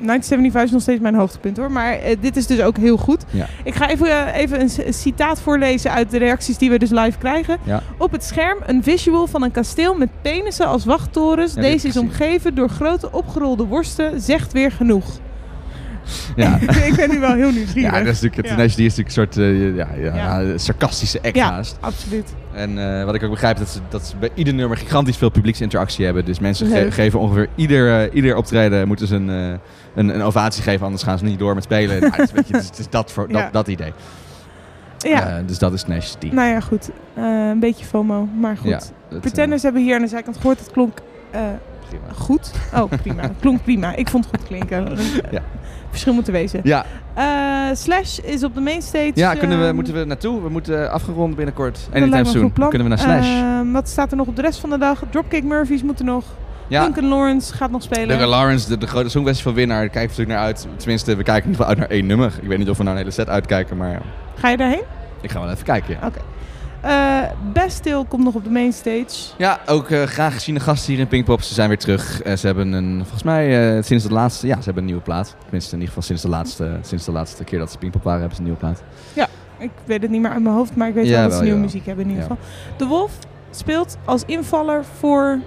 1975 is nog steeds mijn hoogtepunt hoor. Maar eh, dit is dus ook heel goed. Ja. Ik ga even, eh, even een, citaat voorlezen uit de reacties die we dus live krijgen. Ja. Op het scherm een visual van een kasteel met penissen als wachttorens. Ja, Deze is omgeven door grote opgerolde worsten. Zegt weer genoeg. Ja. [LAUGHS] ik ben nu wel heel nieuwsgierig. Ja, dat is natuurlijk, het Ja. Tenacious D is natuurlijk een soort eh, ja, ja, Ja. sarcastische act Ja, absoluut. En eh, wat ik ook begrijp, dat ze, dat ze bij ieder nummer gigantisch veel publieksinteractie hebben. Dus mensen ge- geven ongeveer ieder, eh, ieder optreden moeten ze een, een, een ovatie geven, anders gaan ze niet door met spelen. Nou, het, is, een beetje- het is- het is dat, voor, dat, idee. Ja. Dus dat is Tenacious D. Nou ja, goed. Een beetje FOMO, maar goed. Ja, dat, Pretenders hebben hier aan de zijkant gehoord. Het klonk goed. Oh, prima. Het [LAUGHS] klonk prima. Ik vond het goed klinken. Ja. Verschil moet er wezen. Ja. Eh, Slash is op de mainstage. Ja, kunnen we, ehm, moeten we naartoe? We moeten afgerond binnenkort. Anytime soon. Kunnen we naar Slash. Ehm, wat staat er nog op de rest van de dag? Dropkick Murphys moeten nog. Ja. Duncan Lawrence gaat nog spelen. Duncan Lawrence, de, de grote Songfestival-winnaar, daar kijken we natuurlijk naar uit. Tenminste, we kijken in ieder geval uit naar één nummer. Ik weet niet of we naar een hele set uitkijken, maar. Ga je daarheen? ik ga wel even kijken. Ja, Oké. Eh Bastille komt nog op de mainstage. ja ook eh, graag geziene gasten hier in Pinkpop. Ze zijn weer terug. Eh, ze hebben een, volgens mij sinds de laatste, ja, ze hebben een nieuwe plaat. Tenminste, in ieder geval sinds de laatste, sinds de laatste keer dat ze Pinkpop waren, hebben ze een nieuwe plaat. Ja, ik weet het niet meer uit mijn hoofd, maar ik weet Ja, wel dat ze nieuwe muziek hebben in ieder Ja. geval. De Wolf speelt als invaller voor...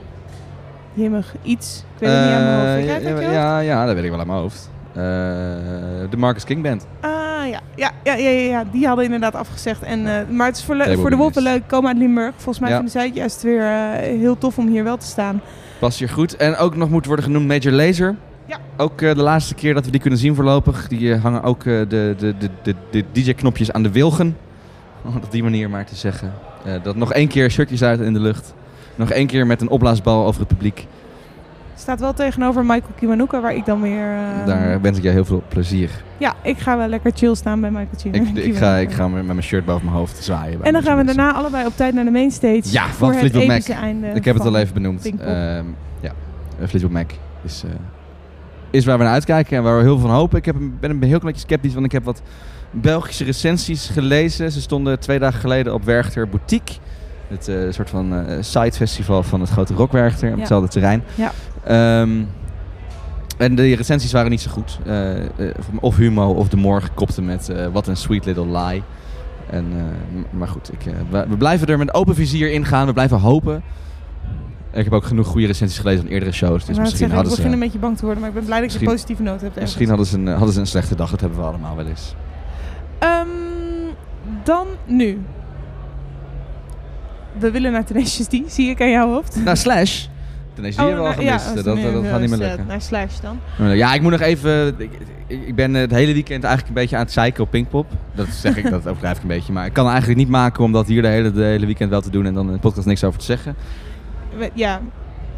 Jimmig, iets. Ik weet het niet uit mijn hoofd. Ja, ja, ja, dat weet ik wel uit mijn hoofd. Eh, de Marcus King Band. Ah, ja. Ja, ja, ja, ja, die hadden inderdaad afgezegd. En, eh, maar het is voor, de Business. leuk. Komen uit Limburg. Volgens mij vinden zij het juist weer eh, heel tof om hier wel te staan. Past hier goed. En ook nog moet worden genoemd Major Laser. Ja. Ook de laatste keer dat we die kunnen zien voorlopig. Die hangen ook eh, de, de, de, de, DJ-knopjes aan de wilgen. [LAUGHS] Om het op die manier maar te zeggen. Dat nog één keer shirtjes uit in de lucht. Nog één keer met een opblaasbal over het publiek. Staat wel tegenover Michael Kiwanuka, waar ik dan weer... eh, Daar wens ik jou heel veel plezier. Ja, ik ga wel lekker chill staan bij Michael Kiwanuka. ik, ga, ik ga met mijn shirt boven mijn hoofd zwaaien. bij En dan gaan we daarna allebei op tijd naar de mainstage. Ja, voor van het Fleetwood Mac. epische einde Ik heb het al even benoemd. Ehm, ja, eh, Fleetwood Mac is, eh, is waar we naar uitkijken en waar we heel veel van hopen. Ik heb, ben een heel klein beetje sceptisch, want ik heb wat Belgische recensies gelezen. Ze stonden twee dagen geleden op Werchter Boutique. Het soort van eh sidefestival van het grote Rock Werchter op Ja. hetzelfde terrein. Ja. Ehm, en de recensies waren niet zo goed. Eh, eh, of Humo of De Morgen kopte met eh, wat een sweet little lie. En, maar goed, ik, we, we blijven er met open vizier in gaan. We blijven hopen. Ik heb ook genoeg goede recensies gelezen van eerdere shows. Dus Ik misschien zeggen, ik hadden ze... begin een beetje bang te worden, maar ik ben blij dat je een positieve noot hebt. Misschien hadden ze, een, hadden ze een slechte dag. Dat hebben we allemaal wel eens. Ehm, dan nu. We willen naar Tenacious D, zie ik aan jouw hoofd. Nou, Slash. Ten is hier wel nou, gemist. ja, dat, dat, dat gaat niet meer eh, lukken. Naar Slash dan. Ja, ik moet nog even... Ik, ik ben het hele weekend eigenlijk een beetje aan het zeiken op Pinkpop. Dat zeg ik, dat [LAUGHS] overdrijf ik een beetje. Maar ik kan het eigenlijk niet maken om dat hier de hele, de hele weekend wel te doen... en dan in de podcast niks over te zeggen. Ja,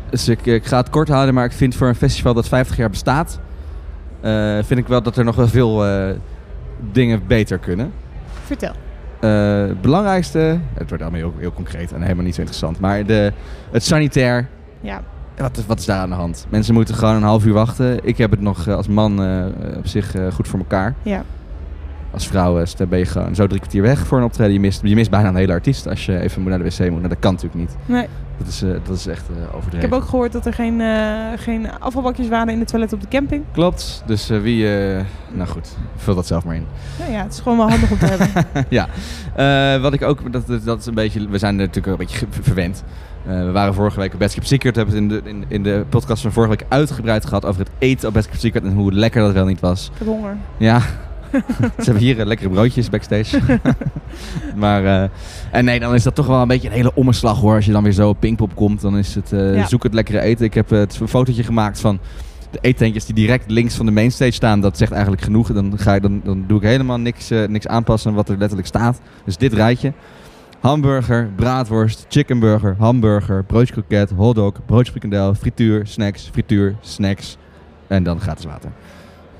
Dus ik, ik ga het kort houden, maar ik vind voor een festival dat 50 jaar bestaat... eh, vind ik wel dat er nog wel veel eh, dingen beter kunnen. vertel. Het belangrijkste, het wordt allemaal heel, heel concreet en helemaal niet zo interessant, maar de, het sanitair. Ja. Wat, is- wat is daar aan de hand? Mensen moeten gewoon een half uur wachten. Ik heb het nog eh, als man eh, op zich eh, goed voor elkaar. Ja. Als vrouw eh, ben je gewoon zo drie kwartier weg voor een optreden. Je mist, je mist bijna een hele artiest als je even moet naar de wc moet. Nou, dat kan natuurlijk niet. Nee. Dat is, dat is echt overdreven. Ik heb ook gehoord dat er geen, geen afvalbakjes waren in de toilet op de camping. Klopt. Dus wie... nou goed, vul dat zelf maar in. Nou ja, het is gewoon wel handig om te [LAUGHS] hebben. ja, wat ik ook, dat, dat, is een beetje, we zijn natuurlijk een beetje verwend. Eh, we waren vorige week op Best Kept Secret, we hebben het in de, in, in de podcast van vorige week uitgebreid gehad over het eten op Best Kept Secret en hoe lekker dat wel niet was. Ik heb honger. Ja, [LAUGHS] ze hebben hier eh, lekkere broodjes backstage. [LAUGHS] maar, eh, en nee, dan is dat toch wel een beetje een hele omslag hoor. Als je dan weer zo op Pinkpop komt, dan is het, Ja. zoek het lekkere eten. Ik heb het een fotootje gemaakt van de eetentjes die direct links van de mainstage staan. Dat zegt eigenlijk genoeg. Dan, ga ik, dan, dan doe ik helemaal niks, niks aanpassen aan wat er letterlijk staat. Dus dit rijtje. Hamburger, braadworst, chickenburger, hamburger, broodje kroket, hotdog, broodje frikandel, frituur, snacks, frituur, snacks. En dan gratis water.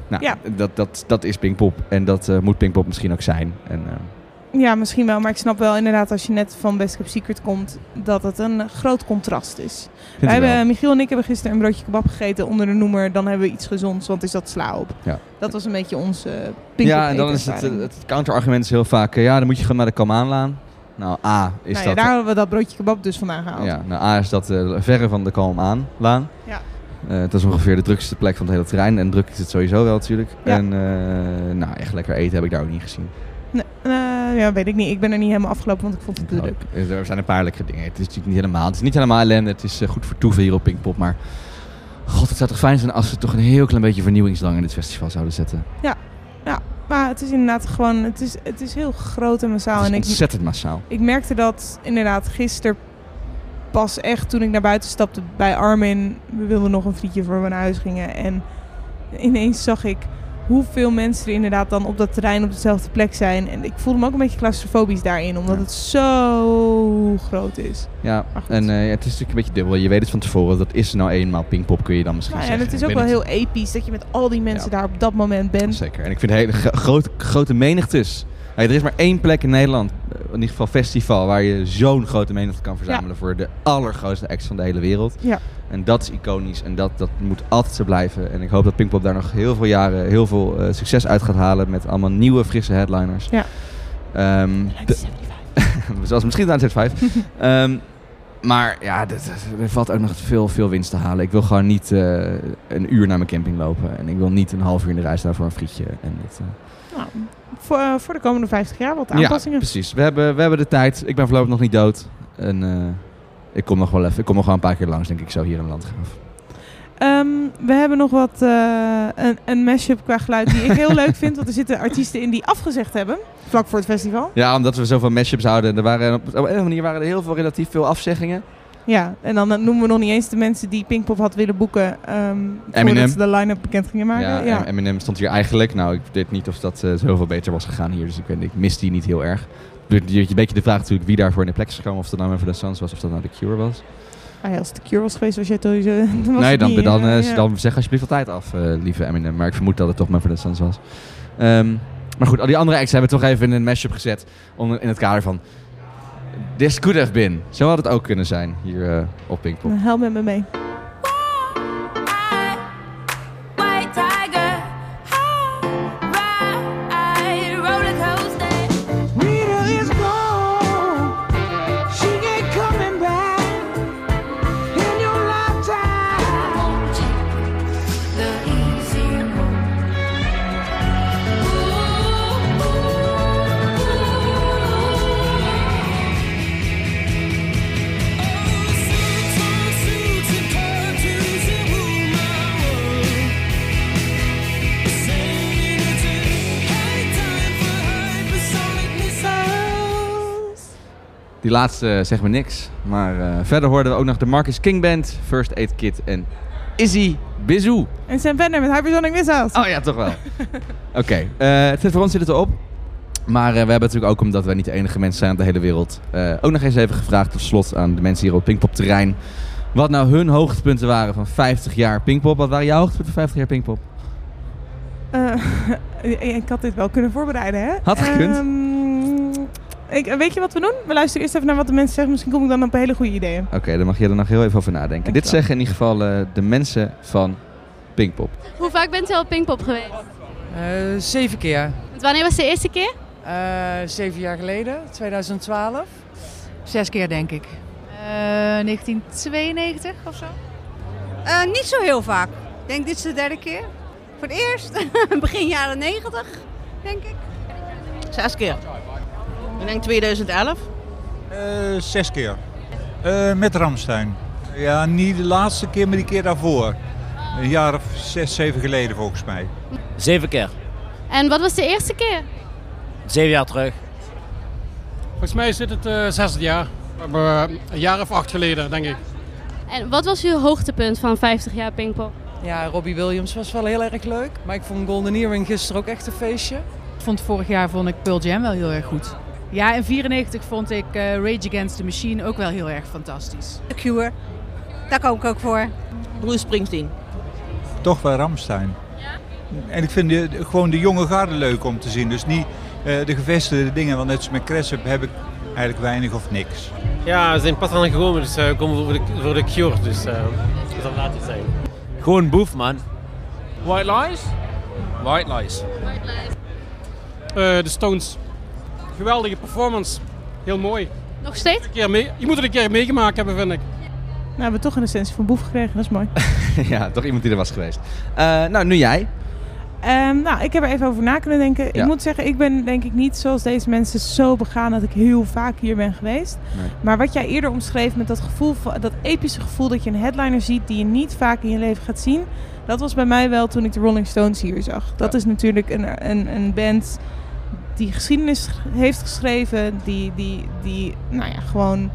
Nou, Ja. dat, dat, dat is Pinkpop. En dat eh, moet Pinkpop misschien ook zijn. En, eh, Ja, misschien wel. Maar ik snap wel inderdaad als je net van Best Kept Secret komt, dat het een groot contrast is. Wij hebben. Michiel en ik hebben gisteren een broodje kebab gegeten onder de noemer, dan hebben we iets gezonds, want is dat sla op. Ja. Dat was een beetje onze uh, Pinkpop ja, en dan is het, het counterargument is heel vaak... ja, dan moet je gewoon naar de Kalmaanlaan. Nou, A is nou ja, dat... daar hebben we dat broodje kebab dus vandaan gehaald. Ja, nou, A is dat eh, verre van de Kalmaanlaan. Ja. Eh, het is ongeveer de drukste plek van het hele terrein. En druk is het sowieso wel natuurlijk. Ja. En eh, nou, echt lekker eten heb ik daar ook niet gezien. Nee, eh, ja, weet ik niet. Ik ben er niet helemaal afgelopen, want ik vond het te druk. Eh, Er zijn een paar lekkere dingen. Het is natuurlijk niet helemaal, het is niet helemaal ellende. Het is eh, goed voor toeven hier op Pinkpop. Maar god, het zou toch fijn zijn als ze toch een heel klein beetje vernieuwingsdrang in dit festival zouden zetten. Ja, ja, maar het is inderdaad gewoon, het is, het is heel groot en massaal. Het is en ik, ontzettend massaal. Ik merkte dat inderdaad gisteren pas echt toen ik naar buiten stapte bij Armin. We wilden nog een frietje voor we naar huis gingen. En ineens zag ik hoeveel mensen er inderdaad dan op dat terrein op dezelfde plek zijn. En ik voelde me ook een beetje claustrofobisch daarin, omdat het zo groot is. Ja, en eh, het is natuurlijk een beetje dubbel. Je weet het van tevoren. Dat is nou eenmaal Pinkpop, kun je dan misschien Nou ja, en het is Ik ook wel niet. heel episch dat je met al die mensen daar op dat moment bent. Zeker. En ik vind hele gro- grote, grote menigtes. Hey, er is maar één plek in Nederland, eh, in ieder geval festival, waar je zo'n grote menigte kan verzamelen voor de allergrootste acts van de hele wereld. Ja. En dat is iconisch en dat, dat moet altijd zo blijven. En ik hoop dat Pinkpop daar nog heel veel jaren heel veel eh, succes uit gaat halen met allemaal nieuwe, frisse headliners. Ja. Ehm, de- [LAUGHS] Zoals misschien de 75. [LAUGHS] Ehm maar ja, er valt ook nog veel, veel winst te halen. Ik wil gewoon niet eh, een uur naar mijn camping lopen. En ik wil niet een half uur in de rij staan voor een frietje. En dat, eh, Nou, voor, voor de komende 50 jaar wat aanpassingen. ja, precies. We hebben, we hebben de tijd. Ik ben voorlopig nog niet dood. En eh, ik kom nog wel even. Ik kom nog wel een paar keer langs, denk ik, zo hier in Landgraaf. Ehm, we hebben nog wat eh, een, een mashup qua geluid die ik heel leuk vind. Want er zitten artiesten in die afgezegd hebben, vlak voor het festival. Ja, omdat we zoveel mashups houden. Er waren, op, een of andere manier waren er heel veel, relatief veel afzeggingen. Ja, en dan noemen we nog niet eens de mensen die Pinkpop had willen boeken. ehm Eminem. Voordat ze de line-up bekend gingen maken. Ja, Eminem stond hier eigenlijk. Nou, ik weet niet of dat eh, zoveel beter was gegaan hier. Dus ik, weet, ik mis die niet heel erg. Een beetje de vraag natuurlijk wie daarvoor in de plek is gekomen. Of dat nou even de Suns was of dat nou de Cure was. Ah als het de Cure was geweest, was jij sowieso... [LAUGHS] dan was nee, dan, niet, dan, eh, eh, ja. dan zeg alsjeblieft wat tijd af, eh, lieve Eminem. Maar ik vermoed dat het toch maar voor de Suns was. Ehm, maar goed, al die andere acts hebben we toch even in een mashup gezet. Onder, in het kader van... This could have been. Zo had het ook kunnen zijn hier eh, op Pinkpop. Nou, Help met me mee. Laatste zegt me niks. Maar eh, verder hoorden we ook nog de Marcus King Band, First Aid Kit en Izzy Bizou. En Sam Venner met Hypersonic Missiles. Oh ja, toch wel. [LAUGHS] Oké, eh, het voor ons zit het erop. Maar eh, we hebben natuurlijk ook, omdat wij niet de enige mensen zijn op de hele wereld, eh, ook nog eens even gevraagd tot slot aan de mensen hier op Pinkpop terrein. Wat nou hun hoogtepunten waren van 50 jaar Pinkpop. Wat waren jouw hoogtepunten van 50 jaar Pinkpop? Eh, [LAUGHS] ik had dit wel kunnen voorbereiden, hè? Had gekund. Ehm, ik, weet je wat we doen? We luisteren eerst even naar wat de mensen zeggen. Misschien kom ik dan op hele goede ideeën. Oké, dan mag je er nog heel even over nadenken. Dit zeggen in ieder geval eh, de mensen van Pinkpop. Hoe vaak bent u al op Pinkpop geweest? Eh, zeven keer. Want wanneer was de eerste keer? Eh, zeven jaar geleden, 2012. Zes keer, denk ik. 1992 of zo? Eh, niet zo heel vaak. Ik denk dit is de derde keer. Voor het eerst, [LAUGHS] begin jaren 90, denk ik. Zes keer. Ik denk 2011. Eh, zes keer. Eh, met Ramstein. Ja, niet de laatste keer, maar die keer daarvoor. Een jaar of zes, zeven geleden volgens mij. Zeven keer. En wat was de eerste keer? Zeven jaar terug. Volgens mij zit het eh zesde jaar. Een jaar of acht geleden, denk ik. En wat was uw hoogtepunt van 50 jaar Pinkpop? Ja, Robbie Williams was wel heel erg leuk. Maar ik vond Golden Earring gisteren ook echt een feestje. Ik vond vorig jaar vond ik Pearl Jam wel heel erg goed. Ja, in 94 vond ik eh, Rage Against the Machine ook wel heel erg fantastisch. The Cure. Daar kom ik ook voor. Bruce Springsteen. Toch wel Ramstein. En ik vind de, de- gewoon de jonge garde leuk om te zien. Dus niet eh, de gevestigde dingen. Want net als met Cressip heb ik eigenlijk weinig of niks. Ja, we zijn pas aan gekomen, dus eh, we komen voor de, voor de cure. Dus eh dat zal later zijn. Gewoon boef, man. White Lies? White lies. Eh, de Stones. Geweldige performance. Heel mooi. Nog steeds? Een keer mee, je moet het een keer meegemaakt hebben, vind ik. Nou, we hebben toch een essentie van Boef gekregen. Dat is mooi. [LAUGHS] ja, toch iemand die er was geweest. Eh, nou, nu jij. Ehm, nou, ik heb er even over na kunnen denken. Ja. Ik moet zeggen, ik ben denk ik niet zoals deze mensen zo begaan dat ik heel vaak hier ben geweest. Nee. Maar wat jij eerder omschreef met dat gevoel, van, dat epische gevoel dat je een headliner ziet die je niet vaak in je leven gaat zien. Dat was bij mij wel toen ik de Rolling Stones hier zag. Dat is natuurlijk een, een, een band die geschiedenis heeft geschreven. Die, die, die nou ja, gewoon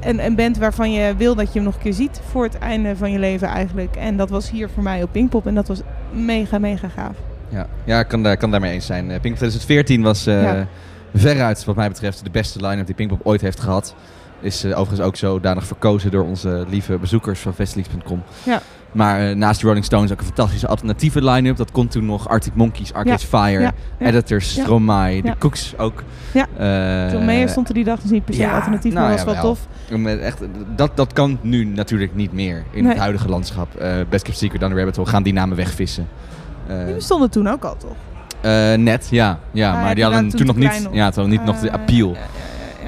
een, een band waarvan je wil dat je hem nog een keer ziet voor het einde van je leven eigenlijk. En dat was hier voor mij op Pinkpop en dat was mega, mega gaaf. Ja, ja ik kan, daar, kan daarmee eens zijn. Eh, Pinkpop 2014 was eh, Ja. veruit, wat mij betreft, de beste line-up die Pinkpop ooit heeft gehad. Is eh, overigens ook zodanig verkozen door onze lieve bezoekers van festileaks.com. Ja. Maar eh, naast de Rolling Stones ook een fantastische alternatieve line-up. Dat kon toen nog Arctic Monkeys, Arcade Ja, Fire, ja, ja, Editors. Stromae, de. Cooks ook. Ja. Eh, John Mayer stond er die dag dus niet per se alternatief, nou maar was ja, wel tof. Eh, Echt, dat, dat kan nu natuurlijk niet meer in Nee. het huidige landschap. Eh Best Kept Secret, Down the Rabbit Hole, gaan die namen wegvissen. Eh, Die bestonden toen ook al, toch? eh, net, ja. ja Ah, maar die hadden toen nog toen niet, ja, toen niet nog de Ah, appeal.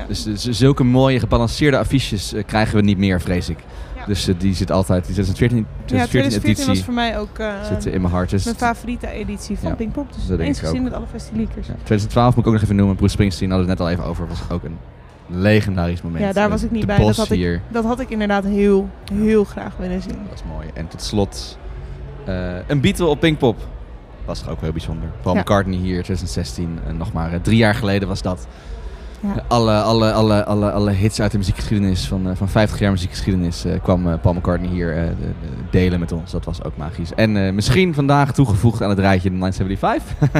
Dus, dus zulke mooie gebalanceerde affiches eh, krijgen we niet meer, vrees ik. Dus eh, die zit altijd, die 2014, Ja, 2014 2014 editie was voor mij ook eh, zit in mijn hart. Dus mijn favoriete editie van Pinkpop. Dus dat eens gezien met alle festileakers. Ja, 2012 moet ik ook nog even noemen. Bruce Springsteen hadden we het net al even over. Was ook een legendarisch moment. Ja, daar was ik niet de bij. Dat had ik, dat had ik inderdaad heel, heel graag willen zien. Dat is mooi. En tot slot, eh, een Beatle op Pinkpop. Was toch ook heel bijzonder. Paul Ja. McCartney hier, 2016. En nog maar drie jaar geleden was dat. Ja. Alle, alle, alle, alle, alle hits uit de muziekgeschiedenis van, eh, van 50 jaar muziekgeschiedenis eh, kwam eh, Paul McCartney hier de- de- delen met ons. Dat was ook magisch. En misschien vandaag toegevoegd aan het rijtje de 975. [LAUGHS]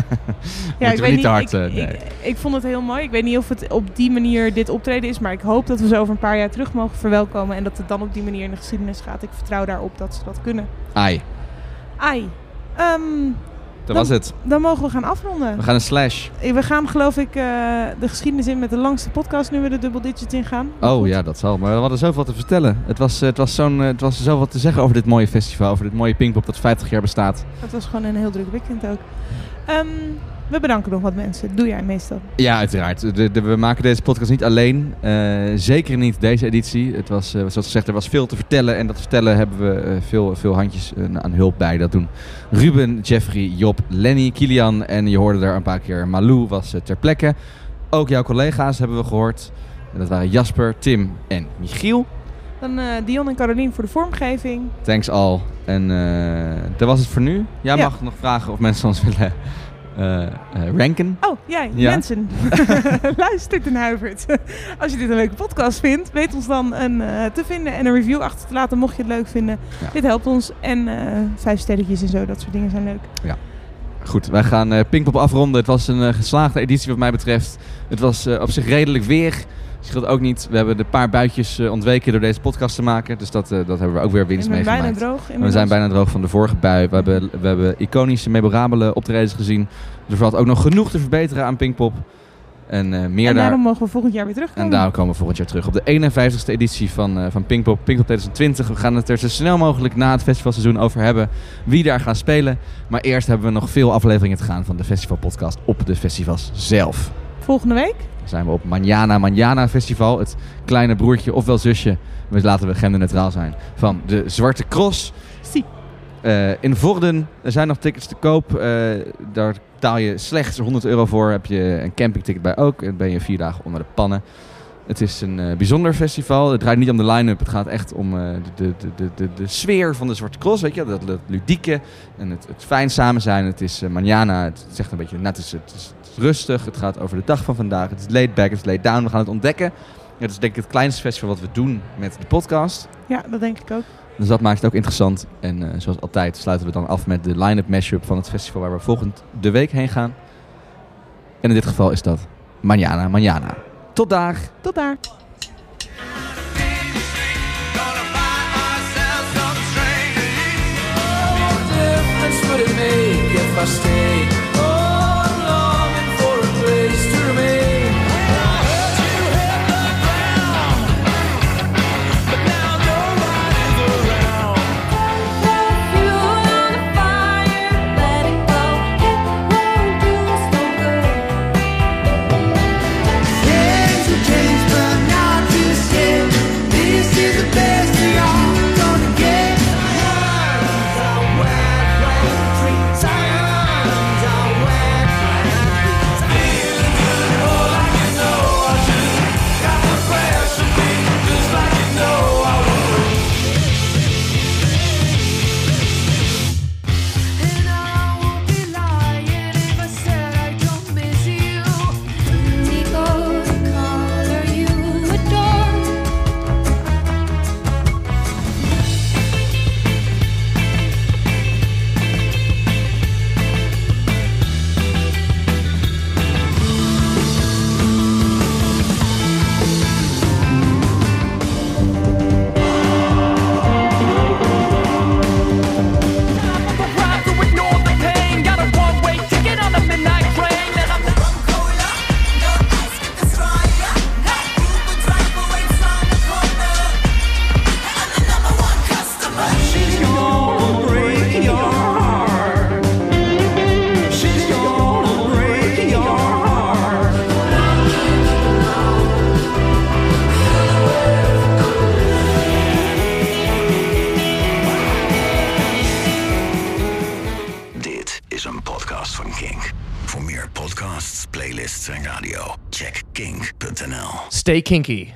Ja, ik we weet niet te hard... Ik, ik vond het heel mooi. Ik weet niet of het op die manier dit optreden is, maar ik hoop dat we ze over een paar jaar terug mogen verwelkomen en dat het dan op die manier in de geschiedenis gaat. Ik vertrouw daarop dat ze dat kunnen. Ai, Ai. Ehm, dat dan- was het. Dan mogen we gaan afronden. We gaan een slash. We gaan geloof ik eh, de geschiedenis in met de langste podcast nu we de double digits ingaan. Oh ja, dat zal. Maar we hadden zoveel te vertellen. Het was, eh, het was, zo'n, eh, het was zoveel te zeggen over dit mooie festival. Over dit mooie Pinkpop dat 50 jaar bestaat. Het was gewoon een heel druk weekend ook. Ehm, we bedanken nog wat mensen. Doe jij meestal. Ja, uiteraard. De, de- we maken deze podcast niet alleen. Eh, zeker niet deze editie. Het was, eh, zoals gezegd, er was veel te vertellen. En dat vertellen hebben we eh, veel, veel handjes aan hulp bij. Dat doen Ruben, Jeffrey, Job, Lenny, Kilian. En je hoorde daar een paar keer Malou was ter plekke. Ook jouw collega's hebben we gehoord. En dat waren Jasper, Tim en Michiel. Dan Dion en Carolien voor de vormgeving. Thanks all. En eh, dat was het voor nu. Jij Ja. mag nog vragen of mensen ons willen ranken. Oh, jij, Ja. mensen. [LAUGHS] Luistert en huivert. [LAUGHS] Als je dit een leuke podcast vindt, weet ons dan een, eh, te vinden en een review achter te laten mocht je het leuk vinden. Ja. Dit helpt ons. En eh, vijf sterretjes en zo, dat soort dingen zijn leuk. Ja. Goed, wij gaan eh Pinkpop afronden. Het was een eh, geslaagde editie wat mij betreft. Het was eh, op zich redelijk weer. Scheelt ook niet. We hebben de paar buitjes eh, ontweken door deze podcast te maken. Dus dat, eh, dat hebben we ook weer winst En we zijn meegemaakt. bijna droog we zijn bijna droog van de vorige bui. We hebben, we hebben iconische, memorabele optredens gezien. Er valt ook nog genoeg te verbeteren aan Pinkpop. En eh, meer en daar... daarom mogen we volgend jaar weer terugkomen. En daarom komen we volgend jaar terug op de 51ste editie van, eh van Pinkpop, Pinkpop 2020. We gaan het er zo snel mogelijk na het festivalseizoen over hebben wie daar gaan spelen. Maar eerst hebben we nog veel afleveringen te gaan van de festivalpodcast op de festivals zelf. Volgende week? Zijn we op Manjana Manjana Festival, het kleine broertje ofwel zusje, we laten we genderneutraal zijn, van de Zwarte Cross. Eh, in Vorden er zijn nog tickets te koop. Eh, daar betaal je slechts 100 euro voor. Heb je een campingticket bij ook. En ben je vier dagen onder de pannen. Het is een eh, bijzonder festival. Het draait niet om de line-up. Het gaat echt om eh, de, de, de, de, de sfeer van de Zwarte Cross. Weet je? Dat, dat ludieke en het, het fijn samen zijn. Het is uh, manjana. Het zegt een beetje, net is het, is, het is rustig. Het gaat over de dag van vandaag. Het is laid back, het is laid down. We gaan het ontdekken. Het is denk ik het kleinste festival wat we doen met de podcast. Ja, dat denk ik ook. Dus dat maakt het ook interessant. En eh, zoals altijd sluiten we dan af met de line-up mashup van het festival waar we volgende week heen gaan. En in dit geval is dat Manjana Manjana. Tot daar! Tot daar! difference would it make if I stayed? Stay kinky.